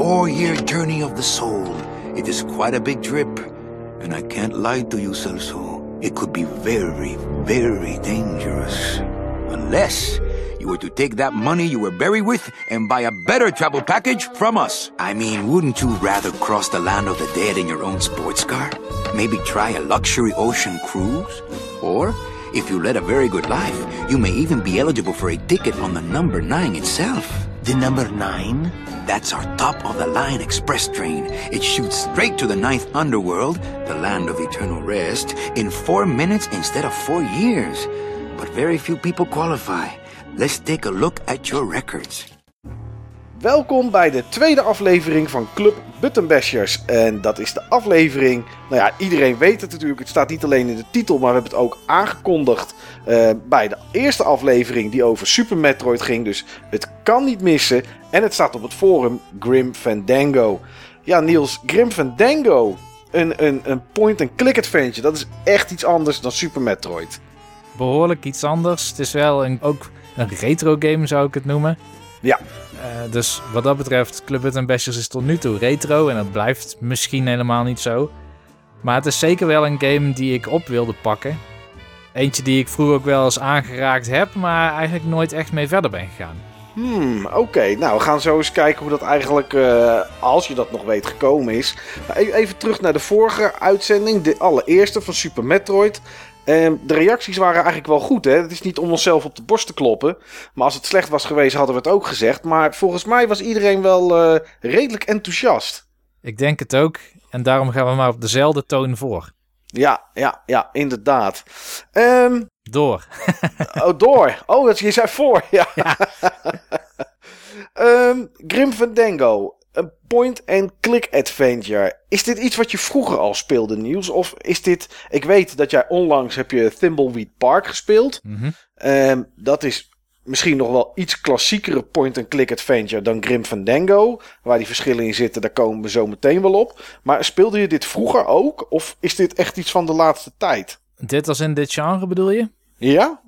four-year journey of the soul. It is quite a big trip. And I can't lie to you, Celso. It could be very, very dangerous. Unless you were to take that money you were buried with and buy a better travel package from us. I mean, wouldn't you rather cross the land of the dead in your own sports car? Maybe try a luxury ocean cruise? Or, if you led a very good life, you may even be eligible for a ticket on the number 9 itself. The number nine? That's our top of the line express train. It shoots straight to the ninth underworld, the land of eternal rest, in four minutes instead of four years. But very few people qualify. Let's take a look at your records. Welkom bij de tweede aflevering van Club Buttonbashers. En dat is de aflevering. Nou ja, iedereen weet het natuurlijk. Het staat niet alleen in de titel, maar we hebben het ook aangekondigd eh, bij de eerste aflevering die over Super Metroid ging. Dus het kan niet missen. En het staat op het forum Grim Fandango. Ja, Niels, Grim Fandango. Een, een, een point-and-click adventure. Dat is echt iets anders dan Super Metroid. behoorlijk iets anders. Het is wel een, ook een retro game, zou ik het noemen. Ja. Eh, dus wat dat betreft, Club Button Bashers is tot nu toe retro. En dat blijft misschien helemaal niet zo. Maar het is zeker wel een game die ik op wilde pakken. Eentje die ik vroeger ook wel eens aangeraakt heb, maar eigenlijk nooit echt mee verder ben gegaan. Hmm, oké. Nou, we gaan zo eens kijken hoe dat eigenlijk, eh, als je dat nog weet, gekomen is. Maar e- even terug naar de vorige uitzending, de allereerste van Super Metroid. Ehm, de reacties waren eigenlijk wel goed, hè. Het is niet om onszelf op de borst te kloppen. Maar als het slecht was geweest, hadden we het ook gezegd. Maar volgens mij was iedereen wel eh, redelijk enthousiast. Ik denk het ook. En daarom gaan we maar op dezelfde toon voor. Ja, ja, ja, inderdaad. Ehm, Door. oh, door. Oh, dat je zei voor. Ja. Grim Fandango. Een point-and-click adventure. Is dit iets wat je vroeger al speelde, Niels? Of is dit... Ik weet dat jij onlangs heb je Thimbleweed Park gespeeld. Mhm. Ehm, dat is misschien nog wel iets klassiekere point-and-click adventure dan Grim Fandango. Waar die verschillen in zitten, daar komen we zo meteen wel op. Maar speelde je dit vroeger ook? Of is dit echt iets van de laatste tijd? Dit als in dit genre bedoel je? Ja?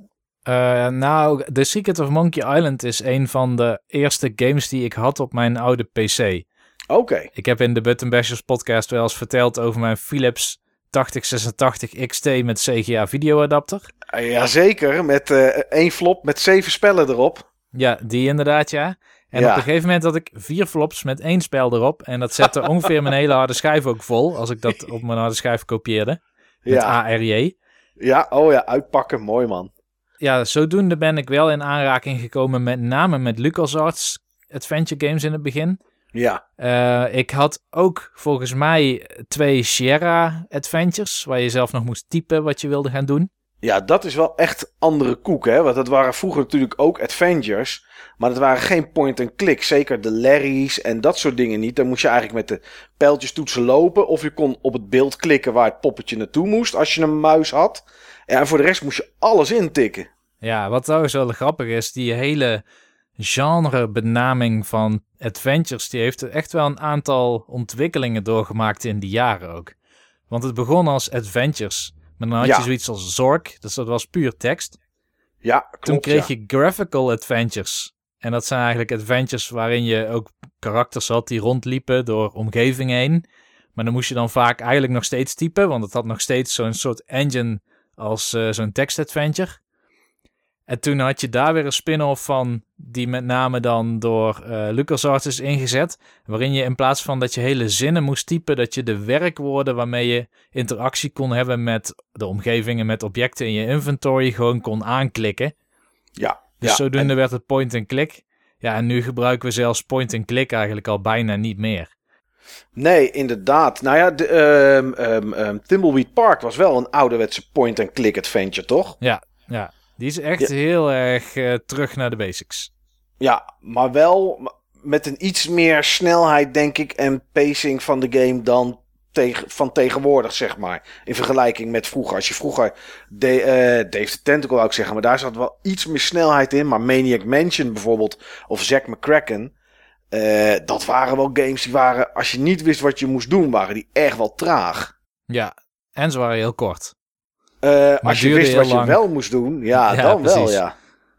Eh, nou, The Secret of Monkey Island is een van de eerste games die ik had op mijn oude PC. Oké. Ik heb in de Button Bashers podcast wel eens verteld over mijn Philips 8086 XT met CGA videoadapter. Uh, Jazeker, met eh, één flop met zeven spellen erop. Ja, die inderdaad, ja. En Ja. op een gegeven moment had ik vier flops met één spel erop. En dat zette ongeveer mijn hele harde schijf ook vol, als ik dat op mijn harde schijf kopieerde. Met Ja. ARJ. ja, oh ja, uitpakken, mooi man. Ja, zodoende ben ik wel in aanraking gekomen met name met LucasArts adventure games in het begin. Ja, Eh, ik had ook volgens mij twee Sierra Adventures, waar je zelf nog moest typen wat je wilde gaan doen. ja, dat is wel echt andere koek, hè. Want dat waren vroeger natuurlijk ook adventures. Maar dat waren geen point-and-click. Zeker de Larry's en dat soort dingen niet. Dan moest je eigenlijk met de pijltjestoetsen lopen. Of je kon op het beeld klikken waar het poppetje naartoe moest. Als je een muis had. Ja, en voor de rest moest je alles intikken. Ja, wat trouwens wel grappig is, die hele genrebenaming van adventures, die heeft echt wel een aantal ontwikkelingen doorgemaakt in die jaren ook. Want het begon als adventures, maar dan had Ja. je zoiets als Zork, dus dat was puur tekst. Ja, klopt. Toen kreeg ja. je graphical adventures. En dat zijn eigenlijk adventures waarin je ook karakters had die rondliepen door omgeving heen. Maar dan moest je dan vaak eigenlijk nog steeds typen, want het had nog steeds zo'n soort engine als eh, zo'n tekstadventure. En toen had je daar weer een spin-off van, die met name dan door eh LucasArts is ingezet. Waarin je in plaats van dat je hele zinnen moest typen, dat je de werkwoorden waarmee je interactie kon hebben met de omgeving en met objecten in je inventory gewoon kon aanklikken. Ja, Dus ja. zodoende werd het point-and-click. Ja, en nu gebruiken we zelfs point-and-click eigenlijk al bijna niet meer. Nee, inderdaad. Nou ja, de, ehm, ehm, ehm, Thimbleweed Park was wel een ouderwetse point-and-click adventure, toch? Ja, ja. Die is echt heel erg eh, terug naar de basics. Ja, maar wel met een iets meer snelheid, denk ik, en pacing van de game dan tegen, van tegenwoordig, zeg maar. In vergelijking met vroeger. Als je vroeger de, eh, Dave the Tentacle ik zeggen, maar daar zat wel iets meer snelheid in. Maar Maniac Mansion bijvoorbeeld, of Zack McCracken, eh, dat waren wel games die waren, als je niet wist wat je moest doen, waren die echt wel traag. Ja, en ze waren heel kort. Eh, als je wist wat je wel moest doen, ja, Ja, dan wel, precies. ja.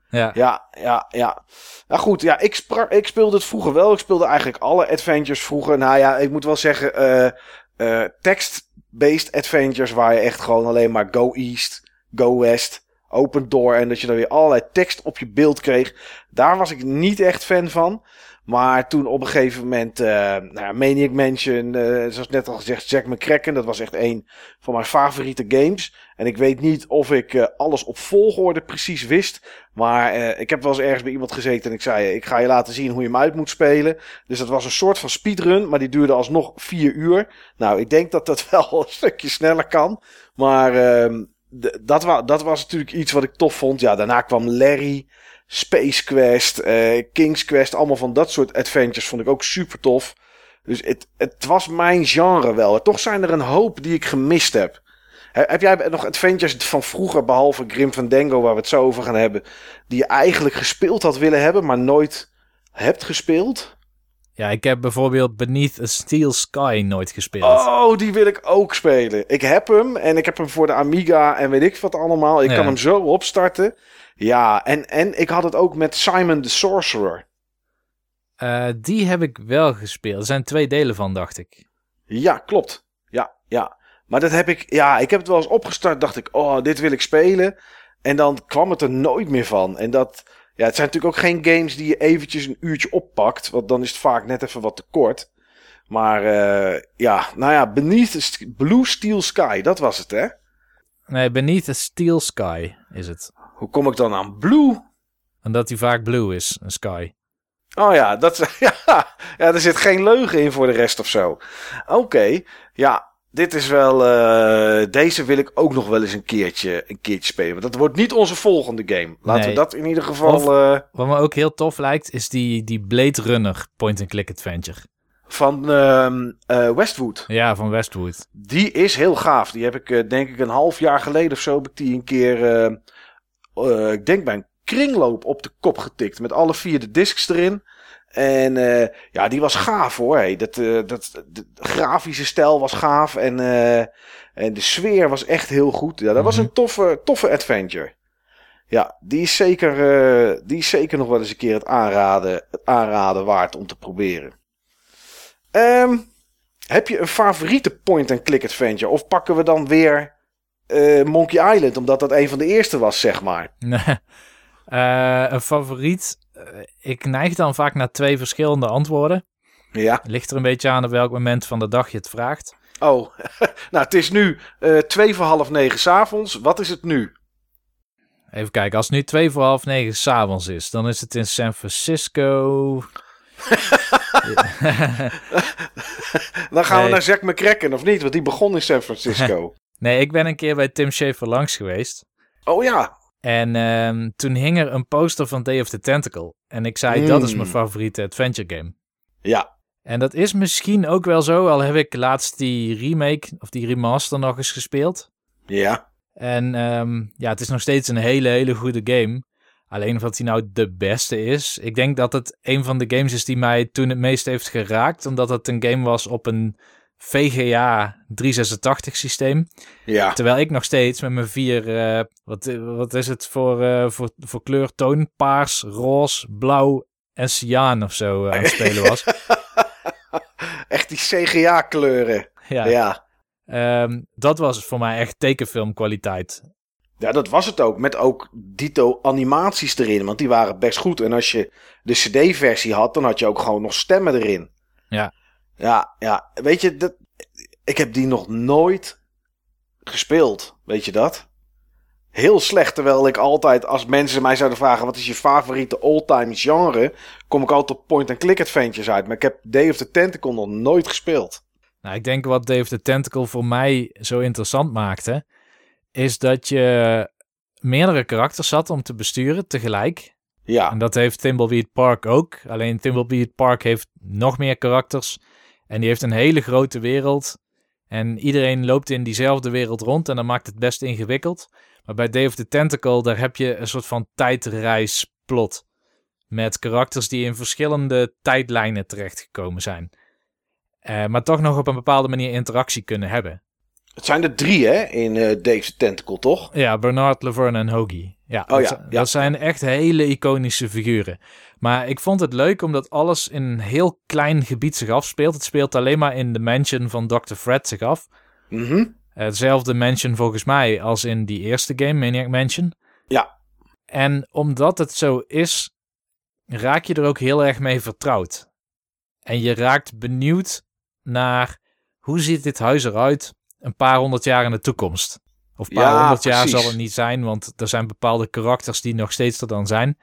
Ja. Ja, ja, ja. Nou goed, ja, ik, sprak, ik speelde het vroeger wel. Ik speelde eigenlijk alle adventures vroeger. Nou ja, ik moet wel zeggen, eh eh text-based adventures waar je echt gewoon alleen maar go east, go west, open door en dat je dan weer allerlei tekst op je beeld kreeg. Daar was ik niet echt fan van. Maar toen op een gegeven moment, eh nou ja, Maniac Mansion, eh, zoals net al gezegd, Jack McCracken, dat was echt een van mijn favoriete games. En ik weet niet of ik eh, alles op volgorde precies wist. Maar ik heb wel eens ergens bij iemand gezeten en ik zei: Ik ga je laten zien hoe je hem uit moet spelen. Dus dat was een soort van speedrun, maar die duurde alsnog vier uur. Nou, ik denk dat dat wel een stukje sneller kan. Maar ehm, dat, dat was natuurlijk iets wat ik tof vond. Ja, daarna kwam Larry, Space Quest, eh, King's Quest. Allemaal van dat soort adventures vond ik ook super tof. Dus het, het was mijn genre wel. Toch zijn er een hoop die ik gemist heb. He- Heb jij nog adventures van vroeger, behalve Grim Fandango, waar we het zo over gaan hebben, die je eigenlijk gespeeld had willen hebben, maar nooit hebt gespeeld? Ja, ik heb bijvoorbeeld Beneath a Steel Sky nooit gespeeld. Oh, die wil ik ook spelen. Ik heb hem en ik heb hem voor de Amiga en weet ik wat allemaal. Ik Ja. kan hem zo opstarten. Ja, en, en ik had het ook met Simon the Sorcerer. Eh, die heb ik wel gespeeld. Er zijn twee delen van, dacht ik. Ja, klopt. Ja, ja. Maar dat heb ik, ja, ik heb het wel eens opgestart. Dacht ik, oh, dit wil ik spelen. En dan kwam het er nooit meer van. En dat, ja, het zijn natuurlijk ook geen games die je eventjes een uurtje oppakt. Want dan is het vaak net even wat te kort. Maar eh, ja, nou ja, Beneath the Blue Steel Sky, dat was het, hè? Nee, Beneath a Steel Sky is het. Hoe kom ik dan aan Blue? Omdat die vaak blue is, een sky. Oh ja, dat, ja, ja, er zit geen leugen in voor de rest of zo. Oké, ja, dit is wel. eh, deze wil ik ook nog wel eens een keertje, een keertje spelen. Want dat wordt niet onze volgende game. Laten we dat in ieder geval. Of- eh, Wat me ook heel tof lijkt, is die, die Blade Runner point-and-click adventure. van ehm, eh, Westwood. Ja, van Westwood. Die is heel gaaf. Die heb ik, denk ik, een half jaar geleden of zo. Heb ik die een keer. Eh, ik denk bij een kringloop op de kop getikt. Met alle vier de discs erin. En eh, ja, die was gaaf hoor. Hey. Dat, eh, dat, de grafische stijl was gaaf. En, en de sfeer was echt heel goed. Ja, dat was Mhm. een toffe, toffe adventure. Ja, die is, zeker, die is zeker nog wel eens een keer het aanraden, het aanraden waard om te proberen. Ehm, heb je een favoriete point-and-click adventure? Of pakken we dan weer eh, Monkey Island, omdat dat een van de eerste was, zeg maar? Eh, een favoriet. Eh, ik neig dan vaak naar twee verschillende antwoorden. Ja. Ligt er een beetje aan op welk moment van de dag je het vraagt. Oh, nou, het is nu twee voor half negen s'avonds. Wat is het nu? Even kijken, als het nu twee voor half negen s'avonds is, dan is het in San Francisco. Dan gaan we naar Zack McCracken, of niet? Want die begon in San Francisco. Nee, ik ben een keer bij Tim Schafer langs geweest. oh ja. En ehm, toen hing er een poster van Day of the Tentacle. En ik zei, dat is mijn favoriete adventure game. Ja. En dat is misschien ook wel zo, al heb ik laatst die remake of die remaster nog eens gespeeld. Ja. En ehm, ja, het is nog steeds een hele, hele goede game. Alleen of dat hij nou de beste is. Ik denk dat het een van de games is die mij toen het meest heeft geraakt. Omdat het een game was op een VGA 386 systeem. Ja. Terwijl ik nog steeds met mijn vier, eh, wat, wat is het voor, eh, voor, voor kleurtoon? Paars, roze, blauw en cyaan of zo eh, aan het spelen was. Echt die CGA-kleuren. ja. Ja. Ehm, dat was voor mij echt tekenfilmkwaliteit. Ja, dat was het ook. Met ook dito animaties erin. Want die waren best goed. En als je de CD-versie had, dan had je ook gewoon nog stemmen erin. Ja. Ja, ja. Weet je, dat, ik heb die nog nooit gespeeld. Weet je dat? Heel slecht. Terwijl ik altijd, als mensen mij zouden vragen: wat is je favoriete all-time genre? Kom ik altijd op point-and-click adventures uit. Maar ik heb Day of the Tentacle nog nooit gespeeld. Nou, ik denk wat Dave the Tentacle voor mij zo interessant maakte, is dat je meerdere karakters had om te besturen tegelijk. Ja, En dat heeft Thimbleweed Park ook. Alleen Thimbleweed Park heeft nog meer karakters. En die heeft een hele grote wereld. En iedereen loopt in diezelfde wereld rond. En dat maakt het best ingewikkeld. Maar bij Day of the Tentacle, daar heb je een soort van tijdreisplot. Met karakters die in verschillende tijdlijnen terechtgekomen zijn. Eh, maar toch nog op een bepaalde manier interactie kunnen hebben. Het zijn er drie, hè, in uh, Dave's Tentacle, toch? Ja, Bernard, Laverne en Hoagie. Ja, Oh dat, ja, dat zijn echt hele iconische figuren. Maar ik vond het leuk omdat alles in een heel klein gebied zich afspeelt. Het speelt alleen maar in de mansion van Dr. Fred zich af. Mhm. Uh, Hetzelfde mansion volgens mij als in die eerste game, Maniac Mansion. Ja. En omdat het zo is, raak je er ook heel erg mee vertrouwd. En je raakt benieuwd naar hoe ziet dit huis eruit een paar honderd jaar in de toekomst. Of een paar Ja, honderd jaar zal het niet zijn, want er zijn bepaalde karakters die nog steeds er dan zijn.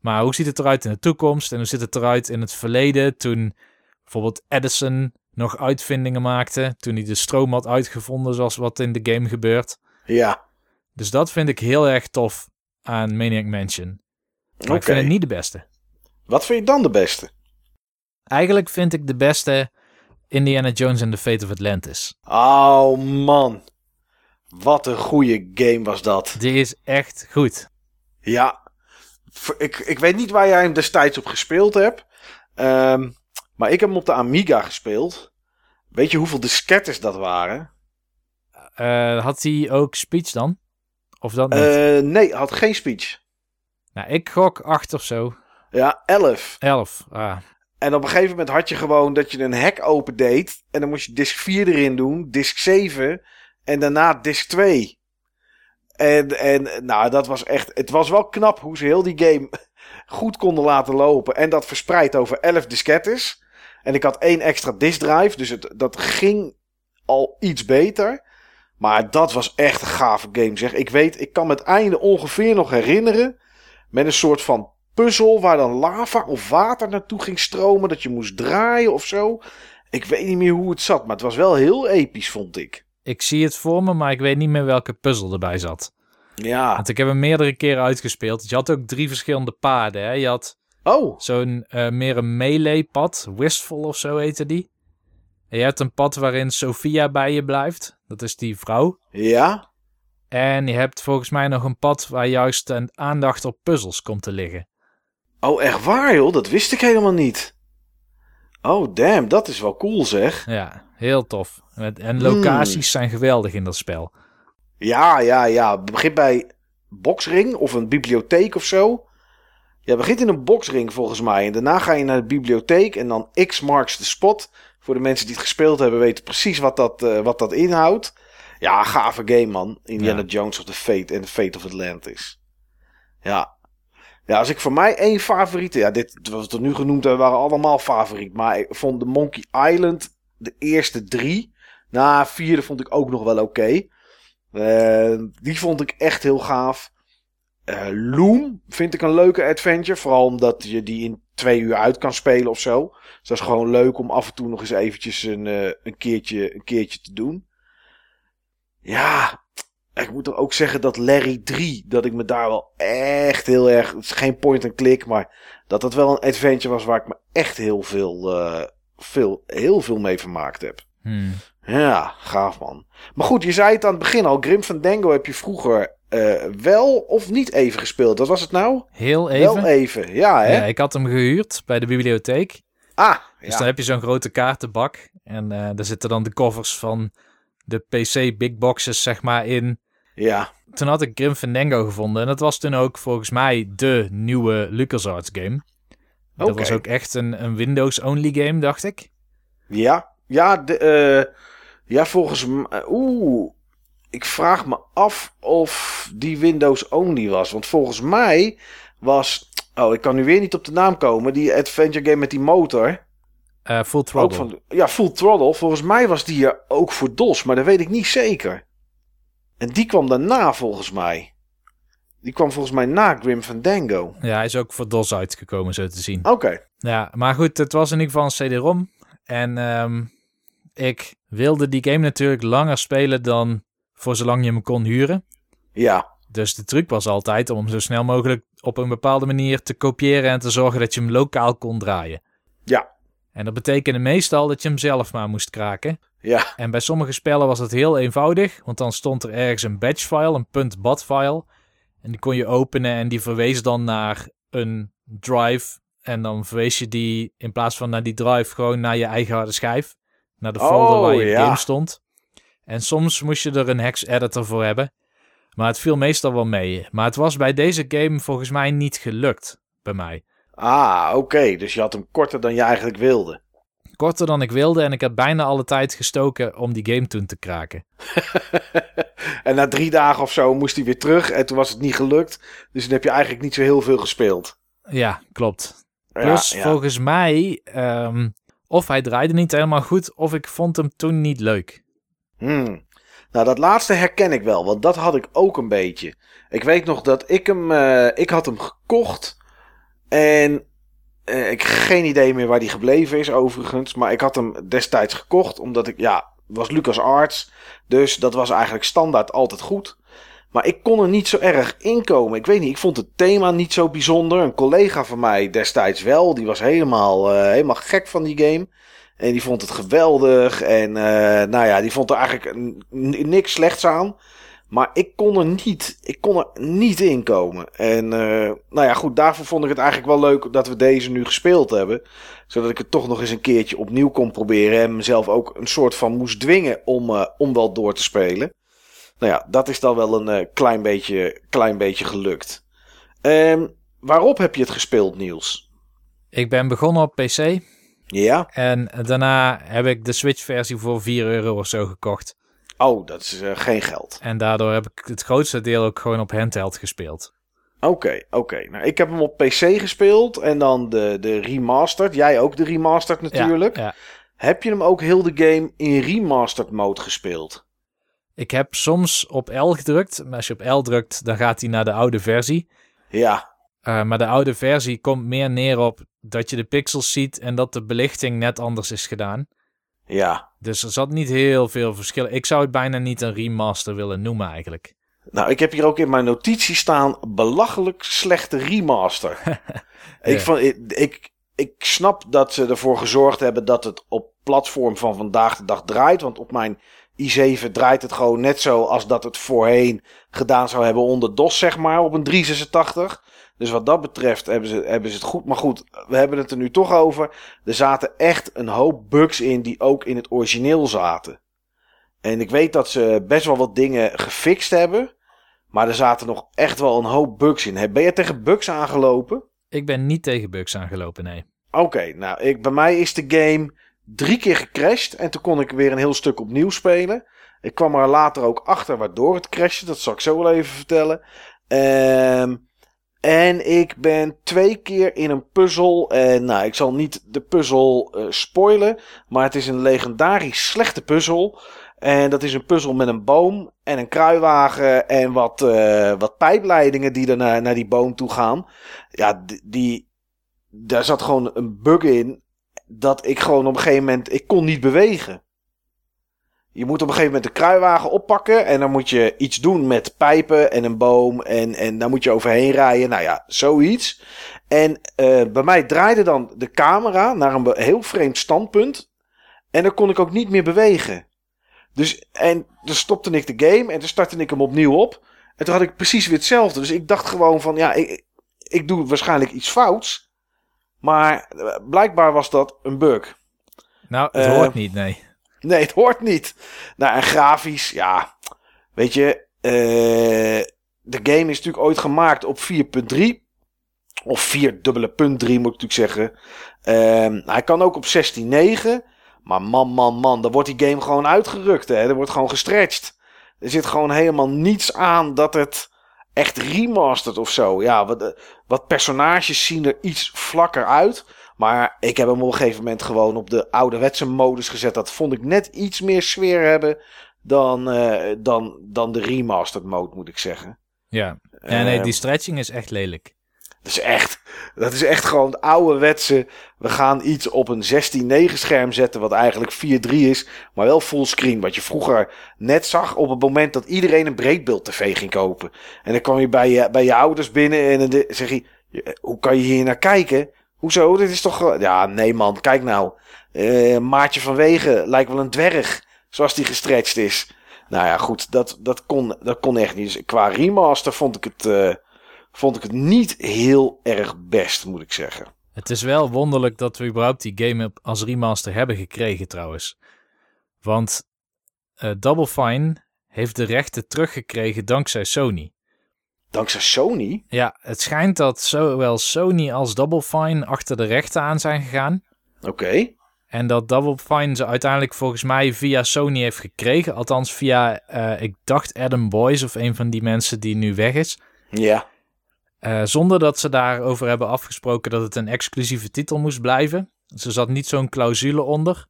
Maar hoe ziet het eruit in de toekomst en hoe ziet het eruit in het verleden toen bijvoorbeeld Edison nog uitvindingen maakte, toen hij de stroom had uitgevonden zoals wat in de game gebeurt. Ja. Dus dat vind ik heel erg tof aan Maniac Mansion. Maar Oké. ik vind het niet de beste. Wat vind je dan de beste? Eigenlijk vind ik de beste Indiana Jones and the Fate of Atlantis. Oh, man. Wat een goede game was dat. Die is echt goed. Ja. Ik, ik weet niet waar jij hem destijds op gespeeld hebt. Ehm, maar ik heb hem op de Amiga gespeeld. Weet je hoeveel diskettes dat waren? Eh, had hij ook speech dan? Of dat niet? Eh, nee, had geen speech. nou, ik gok acht of zo. Ja, 11. Elf. Ah. En op een gegeven moment had je gewoon dat je een hek opendeed. En dan moest je disk 4 erin doen, disk 7 en daarna disk 2. En, en nou, dat was echt. Het was wel knap hoe ze heel die game goed konden laten lopen. En dat verspreid over 11 diskettes. En ik had één extra disk drive, dus het, dat ging al iets beter. Maar dat was echt een gave game, zeg. Ik weet, ik kan me het einde ongeveer nog herinneren. Met een soort van puzzel waar dan lava of water naartoe ging stromen. Dat je moest draaien of zo. Ik weet niet meer hoe het zat, maar het was wel heel episch, vond ik. Ik zie het voor me, maar ik weet niet meer welke puzzel erbij zat. Ja. Want ik heb hem meerdere keren uitgespeeld. Je had ook drie verschillende paden. Hè? Je had Oh, zo'n eh, meer een melee pad. Wistful of zo heette die. En je hebt een pad waarin Sophia bij je blijft. Dat is die vrouw. ja. En je hebt volgens mij nog een pad waar juist een aandacht op puzzels komt te liggen. Oh, echt waar, joh? Dat wist ik helemaal niet. Oh, damn, dat is wel cool, zeg. Ja, heel tof. En locaties zijn geweldig in dat spel. Ja, ja, ja. Begint bij boxring of een bibliotheek of zo. Ja, begint in een boxring volgens mij. En daarna ga je naar de bibliotheek en dan X marks the spot. Voor de mensen die het gespeeld hebben weten precies wat dat, eh, wat dat inhoudt. Ja, gave game man. Indiana Ja. Jones of the Fate en The Fate of Atlantis. Ja. Ja, als ik voor mij één favoriete... Ja, dit we tot nu genoemd hebben waren allemaal favoriet. Maar ik vond de Monkey Island de eerste drie. Na vierde vond ik ook nog wel oké. Eh, die vond ik echt heel gaaf. Eh, Loom vind ik een leuke adventure. Vooral omdat je die in twee uur uit kan spelen of zo. Dus dat is gewoon leuk om af en toe nog eens eventjes een, eh, een, keertje, een keertje te doen. Ja, ik moet er ook zeggen dat Larry 3, dat ik me daar wel echt heel erg... Het is geen point-and-click, maar dat dat wel een adventure was waar ik me echt heel veel, eh, veel, heel veel mee vermaakt heb. Hmm. Ja, gaaf man. Maar goed, je zei het aan het begin al. Grim Fandango heb je vroeger eh, wel of niet even gespeeld. Wat was het nou? Heel even. Wel even, ja hè? Ja, ik had hem gehuurd bij de bibliotheek. Ah, Dus ja. dan heb je zo'n grote kaartenbak. En eh, daar zitten dan de covers van de PC big boxes, zeg maar, in. ja. Toen had ik Grim Fandango gevonden. En dat was toen ook volgens mij de nieuwe LucasArts game. Dat was ook echt een, een Windows-only game, dacht ik. Ja, ja, de, eh, ja volgens mij... Oeh, ik vraag me af of die Windows only was. Want volgens mij was... Oh, ik kan nu weer niet op de naam komen. Die adventure game met die motor. Eh, full Ook Throttle. van, ja, Full Throttle. Volgens mij was die er ook voor DOS, maar dat weet ik niet zeker. En die kwam daarna volgens mij. Die kwam volgens mij na Grim Fandango. Ja, hij is ook voor DOS uitgekomen, zo te zien. Oké. Ja, maar goed, het was in ieder geval een CD-ROM. En ehm, ik wilde die game natuurlijk langer spelen dan voor zolang je hem kon huren. Ja. Dus de truc was altijd om hem zo snel mogelijk op een bepaalde manier te kopiëren en te zorgen dat je hem lokaal kon draaien. En dat betekende meestal dat je hem zelf maar moest kraken. Ja. En bij sommige spellen was het heel eenvoudig, want dan stond er ergens een batch file, een .bat file. En die kon je openen en die verwees dan naar een drive. En dan verwees je die in plaats van naar die drive gewoon naar je eigen harde schijf. Naar de folder Oh, waar je ja. game stond. En soms moest je er een hex editor voor hebben. Maar het viel meestal wel mee. Maar het was bij deze game volgens mij niet gelukt. Bij mij. Ah, oké. Dus je had hem korter dan je eigenlijk wilde. Korter dan ik wilde en ik had bijna alle tijd gestoken om die game toen te kraken. en na drie dagen of zo moest hij weer terug en toen was het niet gelukt. Dus dan heb je eigenlijk niet zo heel veel gespeeld. Ja, klopt. Plus ja, volgens mij, ehm, of hij draaide niet helemaal goed, of ik vond hem toen niet leuk. Hmm. Nou, dat laatste herken ik wel, want dat had ik ook een beetje. Ik weet nog dat ik hem, uh, ik had hem gekocht en uh, ik heb geen idee meer waar die gebleven is overigens. Maar ik had hem destijds gekocht omdat ik, ja, was Lucas Arts. Dus dat was eigenlijk standaard altijd goed. Maar ik kon er niet zo erg inkomen. Ik weet niet, ik vond het thema niet zo bijzonder. Een collega van mij destijds wel. Die was helemaal, uh, helemaal gek van die game. En die vond het geweldig. En uh, nou ja, die vond er eigenlijk niks slechts aan. Maar ik kon er niet, ik kon er niet in komen. En uh, nou ja, goed, daarvoor vond ik het eigenlijk wel leuk dat we deze nu gespeeld hebben. Zodat ik het toch nog eens een keertje opnieuw kon proberen. En mezelf ook een soort van moest dwingen om, uh, om wel door te spelen. Nou ja, dat is dan wel een uh, klein, beetje, klein beetje gelukt. Um, waarop heb je het gespeeld, Niels? Ik ben begonnen op PC. Ja. En daarna heb ik de Switch-versie voor 4 euro of zo gekocht. Oh, dat is uh, geen geld. En daardoor heb ik het grootste deel ook gewoon op handheld gespeeld. Oké, okay, oké. Okay. Nou, ik heb hem op PC gespeeld en dan de, de remastered. Jij ook de remastered natuurlijk. Ja, ja. Heb je hem ook heel de game in remastered mode gespeeld? Ik heb soms op L gedrukt. Maar als je op L drukt, dan gaat hij naar de oude versie. Ja. Uh, maar de oude versie komt meer neer op dat je de pixels ziet en dat de belichting net anders is gedaan. Ja. Dus er zat niet heel veel verschil. Ik zou het bijna niet een remaster willen noemen eigenlijk. Nou, ik heb hier ook in mijn notitie staan belachelijk slechte remaster. ja. ik, ik, ik, ik snap dat ze ervoor gezorgd hebben dat het op platform van vandaag de dag draait. Want op mijn i7 draait het gewoon net zo als dat het voorheen gedaan zou hebben onder DOS, zeg maar, op een 386. Dus wat dat betreft hebben ze, hebben ze het goed. Maar goed, we hebben het er nu toch over. Er zaten echt een hoop bugs in die ook in het origineel zaten. En ik weet dat ze best wel wat dingen gefixt hebben. Maar er zaten nog echt wel een hoop bugs in. Ben je tegen bugs aangelopen? Ik ben niet tegen bugs aangelopen, nee. Oké, okay, nou, ik, bij mij is de game drie keer gecrashed. En toen kon ik weer een heel stuk opnieuw spelen. Ik kwam er later ook achter waardoor het crashte. Dat zal ik zo wel even vertellen. Ehm... En ik ben twee keer in een puzzel. En nou, ik zal niet de puzzel uh, spoilen. Maar het is een legendarisch slechte puzzel. En dat is een puzzel met een boom en een kruiwagen en wat, uh, wat pijpleidingen die er naar, naar die boom toe gaan. Ja, die, daar zat gewoon een bug in. Dat ik gewoon op een gegeven moment. Ik kon niet bewegen. Je moet op een gegeven moment de kruiwagen oppakken. En dan moet je iets doen met pijpen en een boom. En, en daar moet je overheen rijden. Nou ja, zoiets. En uh, bij mij draaide dan de camera naar een heel vreemd standpunt. En dan kon ik ook niet meer bewegen. Dus en dan stopte ik de game en dan startte ik hem opnieuw op. En toen had ik precies weer hetzelfde. Dus ik dacht gewoon van ja, ik, ik doe waarschijnlijk iets fouts. Maar eh, blijkbaar was dat een bug. Nou, het uh, hoort niet, nee. Nee, het hoort niet. Nou, en grafisch, ja. Weet je, uh, de game is natuurlijk ooit gemaakt op 4.3. Of 4 dubbele punt 3 moet ik natuurlijk zeggen. Uh, hij kan ook op 16.9. Maar man, man, man, dan wordt die game gewoon uitgerukt. Hè? Er wordt gewoon gestretched. Er zit gewoon helemaal niets aan dat het echt remasterd of zo. Ja, wat, wat personages zien er iets vlakker uit. Maar ik heb hem op een gegeven moment gewoon op de ouderwetse modus gezet. Dat vond ik net iets meer sfeer hebben dan, uh, dan, dan de remastered mode, moet ik zeggen. Ja, ja nee, die stretching is echt lelijk. Dat is echt, dat is echt gewoon het ouderwetse. We gaan iets op een 16-9 scherm zetten, wat eigenlijk 4-3 is, maar wel fullscreen. Wat je vroeger net zag op het moment dat iedereen een breedbeeld tv ging kopen. En dan kwam je bij je, bij je ouders binnen en dan zeg je, hoe kan je hier naar kijken? Hoezo? Dit is toch... Ja, nee man, kijk nou. Uh, Maartje van Wegen lijkt wel een dwerg. Zoals die gestretched is. Nou ja, goed. Dat, dat, kon, dat kon echt niet. Qua remaster vond ik, het, uh, vond ik het niet heel erg best, moet ik zeggen. Het is wel wonderlijk dat we überhaupt die game als remaster hebben gekregen trouwens. Want eh, Double Fine heeft de rechten teruggekregen dankzij Sony. Dankzij Sony? Ja, het schijnt dat zowel Sony als Double Fine achter de rechten aan zijn gegaan. Oké. En dat Double Fine ze uiteindelijk volgens mij via Sony heeft gekregen. Althans via, eh, ik dacht Adam Boyce of een van die mensen die nu weg is. Ja. Eh, zonder dat ze daarover hebben afgesproken dat het een exclusieve titel moest blijven. Ze zat niet zo'n clausule onder.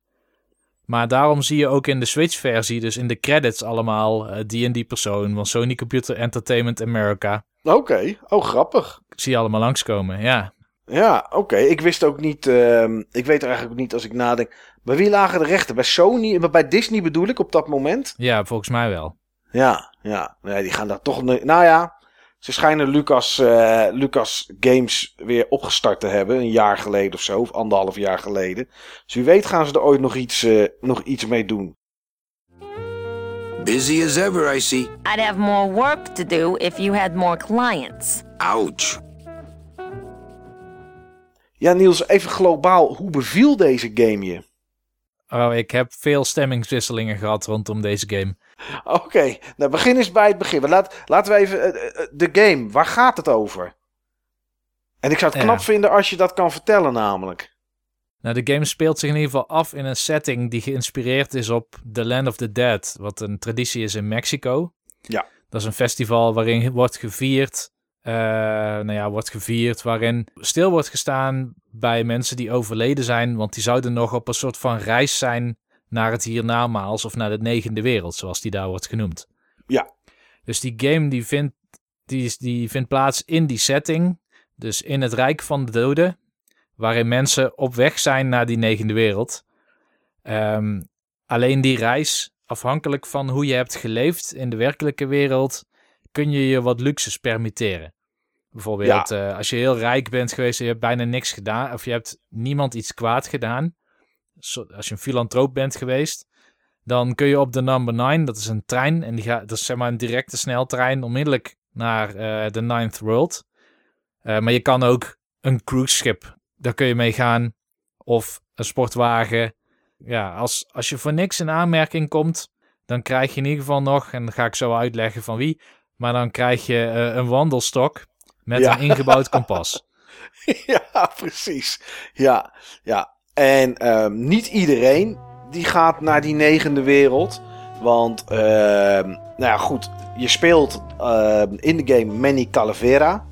Maar daarom zie je ook in de Switch-versie, dus in de credits allemaal, eh, die en die persoon van Sony Computer Entertainment America. Oké. Oh, grappig. Zie je allemaal langskomen, ja. Ja, oké. Ik wist ook niet. ehm, ik weet er eigenlijk niet als ik nadenk. Bij wie lagen de rechten? Bij Sony? Maar Bij Disney bedoel ik op dat moment? Ja, volgens mij wel. Ja, ja. Nee, die gaan daar toch. Nou ja. Ze schijnen Lucas, eh, Lucas Games weer opgestart te hebben. Een jaar geleden of zo. Of anderhalf jaar geleden. Dus wie weet gaan ze er ooit nog iets, eh, nog iets mee doen. Busy as ever, I see. I'd have more work to do if you had more clients. Ouch. Ja, Niels, even globaal. Hoe beviel deze game je? Oh, ik heb veel stemmingswisselingen gehad rondom deze game. Oké, nou begin eens bij het begin. Maar Laat, laten we even. eh, eh, de game, waar gaat het over? En ik zou het Ja. knap vinden als je dat kan vertellen, namelijk. Nou, de game speelt zich in ieder geval af in een setting die geïnspireerd is op The Land of the Dead, wat een traditie is in Mexico. Ja. Dat is een festival waarin wordt gevierd, eh, nou ja, wordt gevierd, waarin stil wordt gestaan bij mensen die overleden zijn, want die zouden nog op een soort van reis zijn naar het hiernamaals of naar de negende wereld, zoals die daar wordt genoemd. Ja. Dus die game die vindt, die, is- die vindt plaats in die setting, dus in het Rijk van de Doden, waarin mensen op weg zijn naar die negende wereld. Ehm, alleen die reis, afhankelijk van hoe je hebt geleefd in de werkelijke wereld, kun je je wat luxes permitteren. Bijvoorbeeld, eh, als je heel rijk bent geweest en je hebt bijna niks gedaan, of je hebt niemand iets kwaad gedaan, als je een filantroop bent geweest, dan kun je op de number 9, dat is een trein, en die gaat, dat is zeg maar een directe sneltrein, onmiddellijk naar eh, de Ninth World. Eh, maar je kan ook een cruise schip, daar kun je mee gaan, of een sportwagen. Ja, als, als je voor niks in aanmerking komt, dan krijg je in ieder geval nog, en dan ga ik zo uitleggen van wie, maar dan krijg je eh, een wandelstok met Ja. een ingebouwd kompas. ja, precies. Ja, ja. En ehm, niet iedereen die gaat naar die negende wereld. Want, ehm, nou ja, goed. Je speelt ehm, in de game Manny Calavera.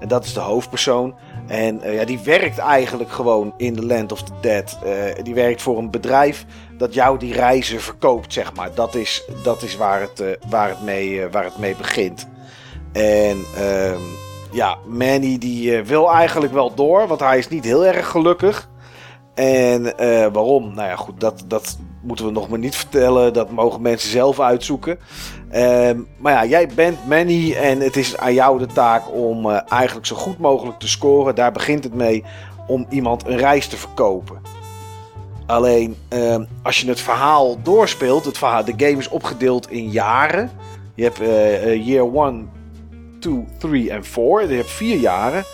En dat is de hoofdpersoon. En eh, ja, die werkt eigenlijk gewoon in The Land of the Dead. Eh, die werkt voor een bedrijf dat jou die reizen verkoopt, zeg maar. Dat is, dat is waar, het, eh, waar, het mee, waar het mee begint. En ja, Manny die wil eigenlijk wel door, want hij is niet heel erg gelukkig. En eh, waarom? Nou ja, goed, dat, dat moeten we nog maar niet vertellen. Dat mogen mensen zelf uitzoeken. Ehm, maar ja, jij bent Manny en het is aan jou de taak om eh, eigenlijk zo goed mogelijk te scoren. Daar begint het mee om iemand een reis te verkopen. Alleen ehm, als je het verhaal doorspeelt, het verhaal, de game is opgedeeld in jaren. Je hebt eh, year 1, 2, 3 en 4. Je hebt vier jaren.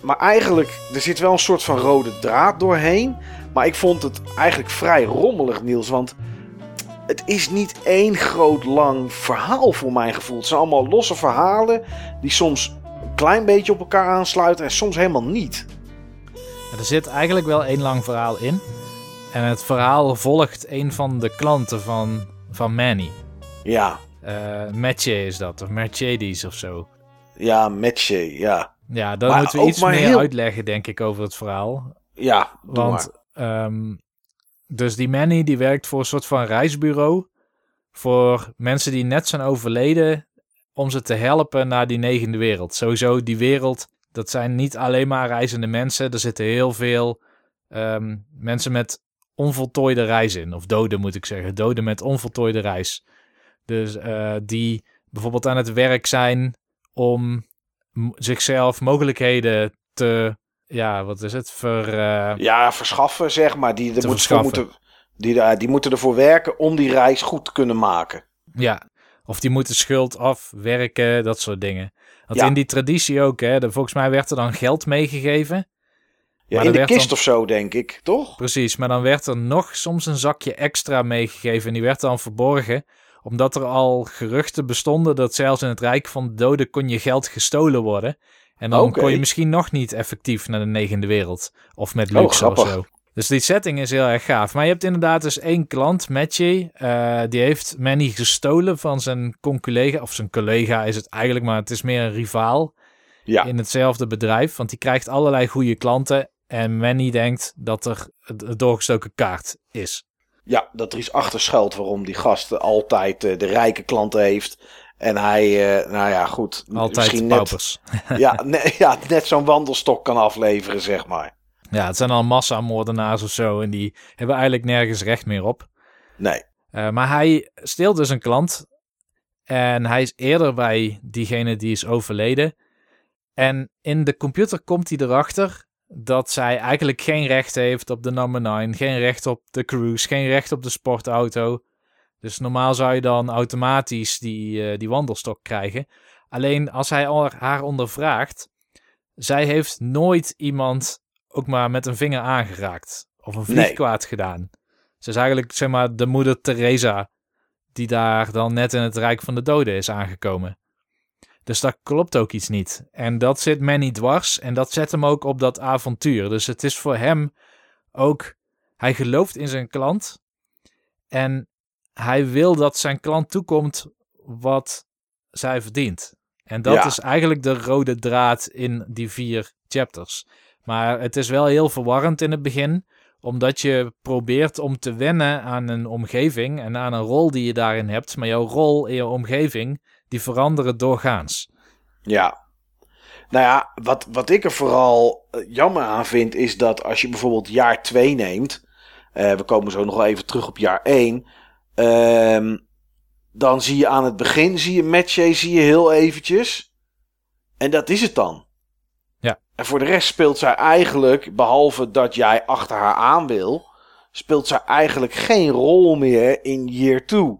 Maar eigenlijk, er zit wel een soort van rode draad doorheen. Maar ik vond het eigenlijk vrij rommelig, Niels. Want het is niet één groot lang verhaal voor mijn gevoel. Het zijn allemaal losse verhalen die soms een klein beetje op elkaar aansluiten en soms helemaal niet. Er zit eigenlijk wel één lang verhaal in. En het verhaal volgt een van de klanten van, van Manny. Ja, Mathieu is dat, of Mercedes of zo. ja, Metje, ja. Ja, dan Maar moeten we iets meer heel- uitleggen, denk ik, over het verhaal. Ja, Want, ehm, dus die Manny die werkt voor een soort van reisbureau. Voor mensen die net zijn overleden. Om ze te helpen naar die negende wereld. Sowieso, die wereld, dat zijn niet alleen maar reizende mensen. Er zitten heel veel ehm, mensen met onvoltooide reis in. Of doden moet ik zeggen. Doden met onvoltooide reis. Dus eh, die bijvoorbeeld aan het werk zijn om zichzelf mogelijkheden te, ja, wat is het, ver, eh, Ja, verschaffen, zeg maar. Die, er Te moet, voor verschaffen. moeten, die, die moeten ervoor werken om die reis goed te kunnen maken. Ja, of die moeten schuld afwerken, dat soort dingen. Want Ja. in die traditie ook, hè, de, volgens mij werd er dan geld meegegeven. Ja, in de kist dan- of zo, denk ik, toch? Precies, maar dan werd er nog soms een zakje extra meegegeven. En die werd dan verborgen, omdat er al geruchten bestonden dat zelfs in het Rijk van de Doden kon je geld gestolen worden. En dan kon je misschien nog niet effectief naar de negende wereld. Of met Oh, luxe of grappig. zo. Dus die setting is heel erg gaaf. Maar je hebt inderdaad dus één klant, Matchy. eh, die heeft Manny gestolen van zijn conculega. Of zijn collega is het eigenlijk, maar het is meer een rivaal Ja. in hetzelfde bedrijf. Want die krijgt allerlei goede klanten. En Manny denkt dat er een doorgestoken kaart is. Ja, dat er iets achter schuilt waarom die gast altijd eh, de rijke klanten heeft. En hij, eh, nou ja, goed. Altijd misschien net, ja, ne- ja, net zo'n wandelstok kan afleveren, zeg maar. Ja, het zijn al massamoordenaars of zo. En die hebben eigenlijk nergens recht meer op. Nee. Eh, maar hij steelt dus een klant. En hij is eerder bij diegene die is overleden. En in de computer komt hij erachter dat zij eigenlijk geen recht heeft op de number 9. Geen recht op de cruise. Geen recht op de sportauto. Dus normaal zou je dan automatisch die, eh, die wandelstok krijgen. Alleen als hij haar ondervraagt. Zij heeft nooit iemand ook maar met een vinger aangeraakt. Of een vlieg Nee. kwaad gedaan. Ze is eigenlijk zeg maar de moeder Teresa. Die daar dan net in het Rijk van de Doden is aangekomen. Dus daar klopt ook iets niet. En dat zit Manny dwars. En dat zet hem ook op dat avontuur. Dus het is voor hem ook. Hij gelooft in zijn klant. En hij wil dat zijn klant toekomt wat zij verdient. En dat Ja. is eigenlijk de rode draad in die vier chapters. Maar het is wel heel verwarrend in het begin, omdat je probeert om te wennen aan een omgeving en aan een rol die je daarin hebt. Maar jouw rol in je omgeving, die veranderen doorgaans. Ja. Nou ja, wat, wat ik er vooral eh, jammer aan vind, is dat als je bijvoorbeeld jaar 2 neemt. eh, we komen zo nog wel even terug op jaar 1. ehm, dan zie je aan het begin, zie je Matchay, zie je heel eventjes. En dat is het dan. Ja. En voor de rest speelt zij eigenlijk, behalve dat jij achter haar aan wil, speelt zij eigenlijk geen rol meer in year 2.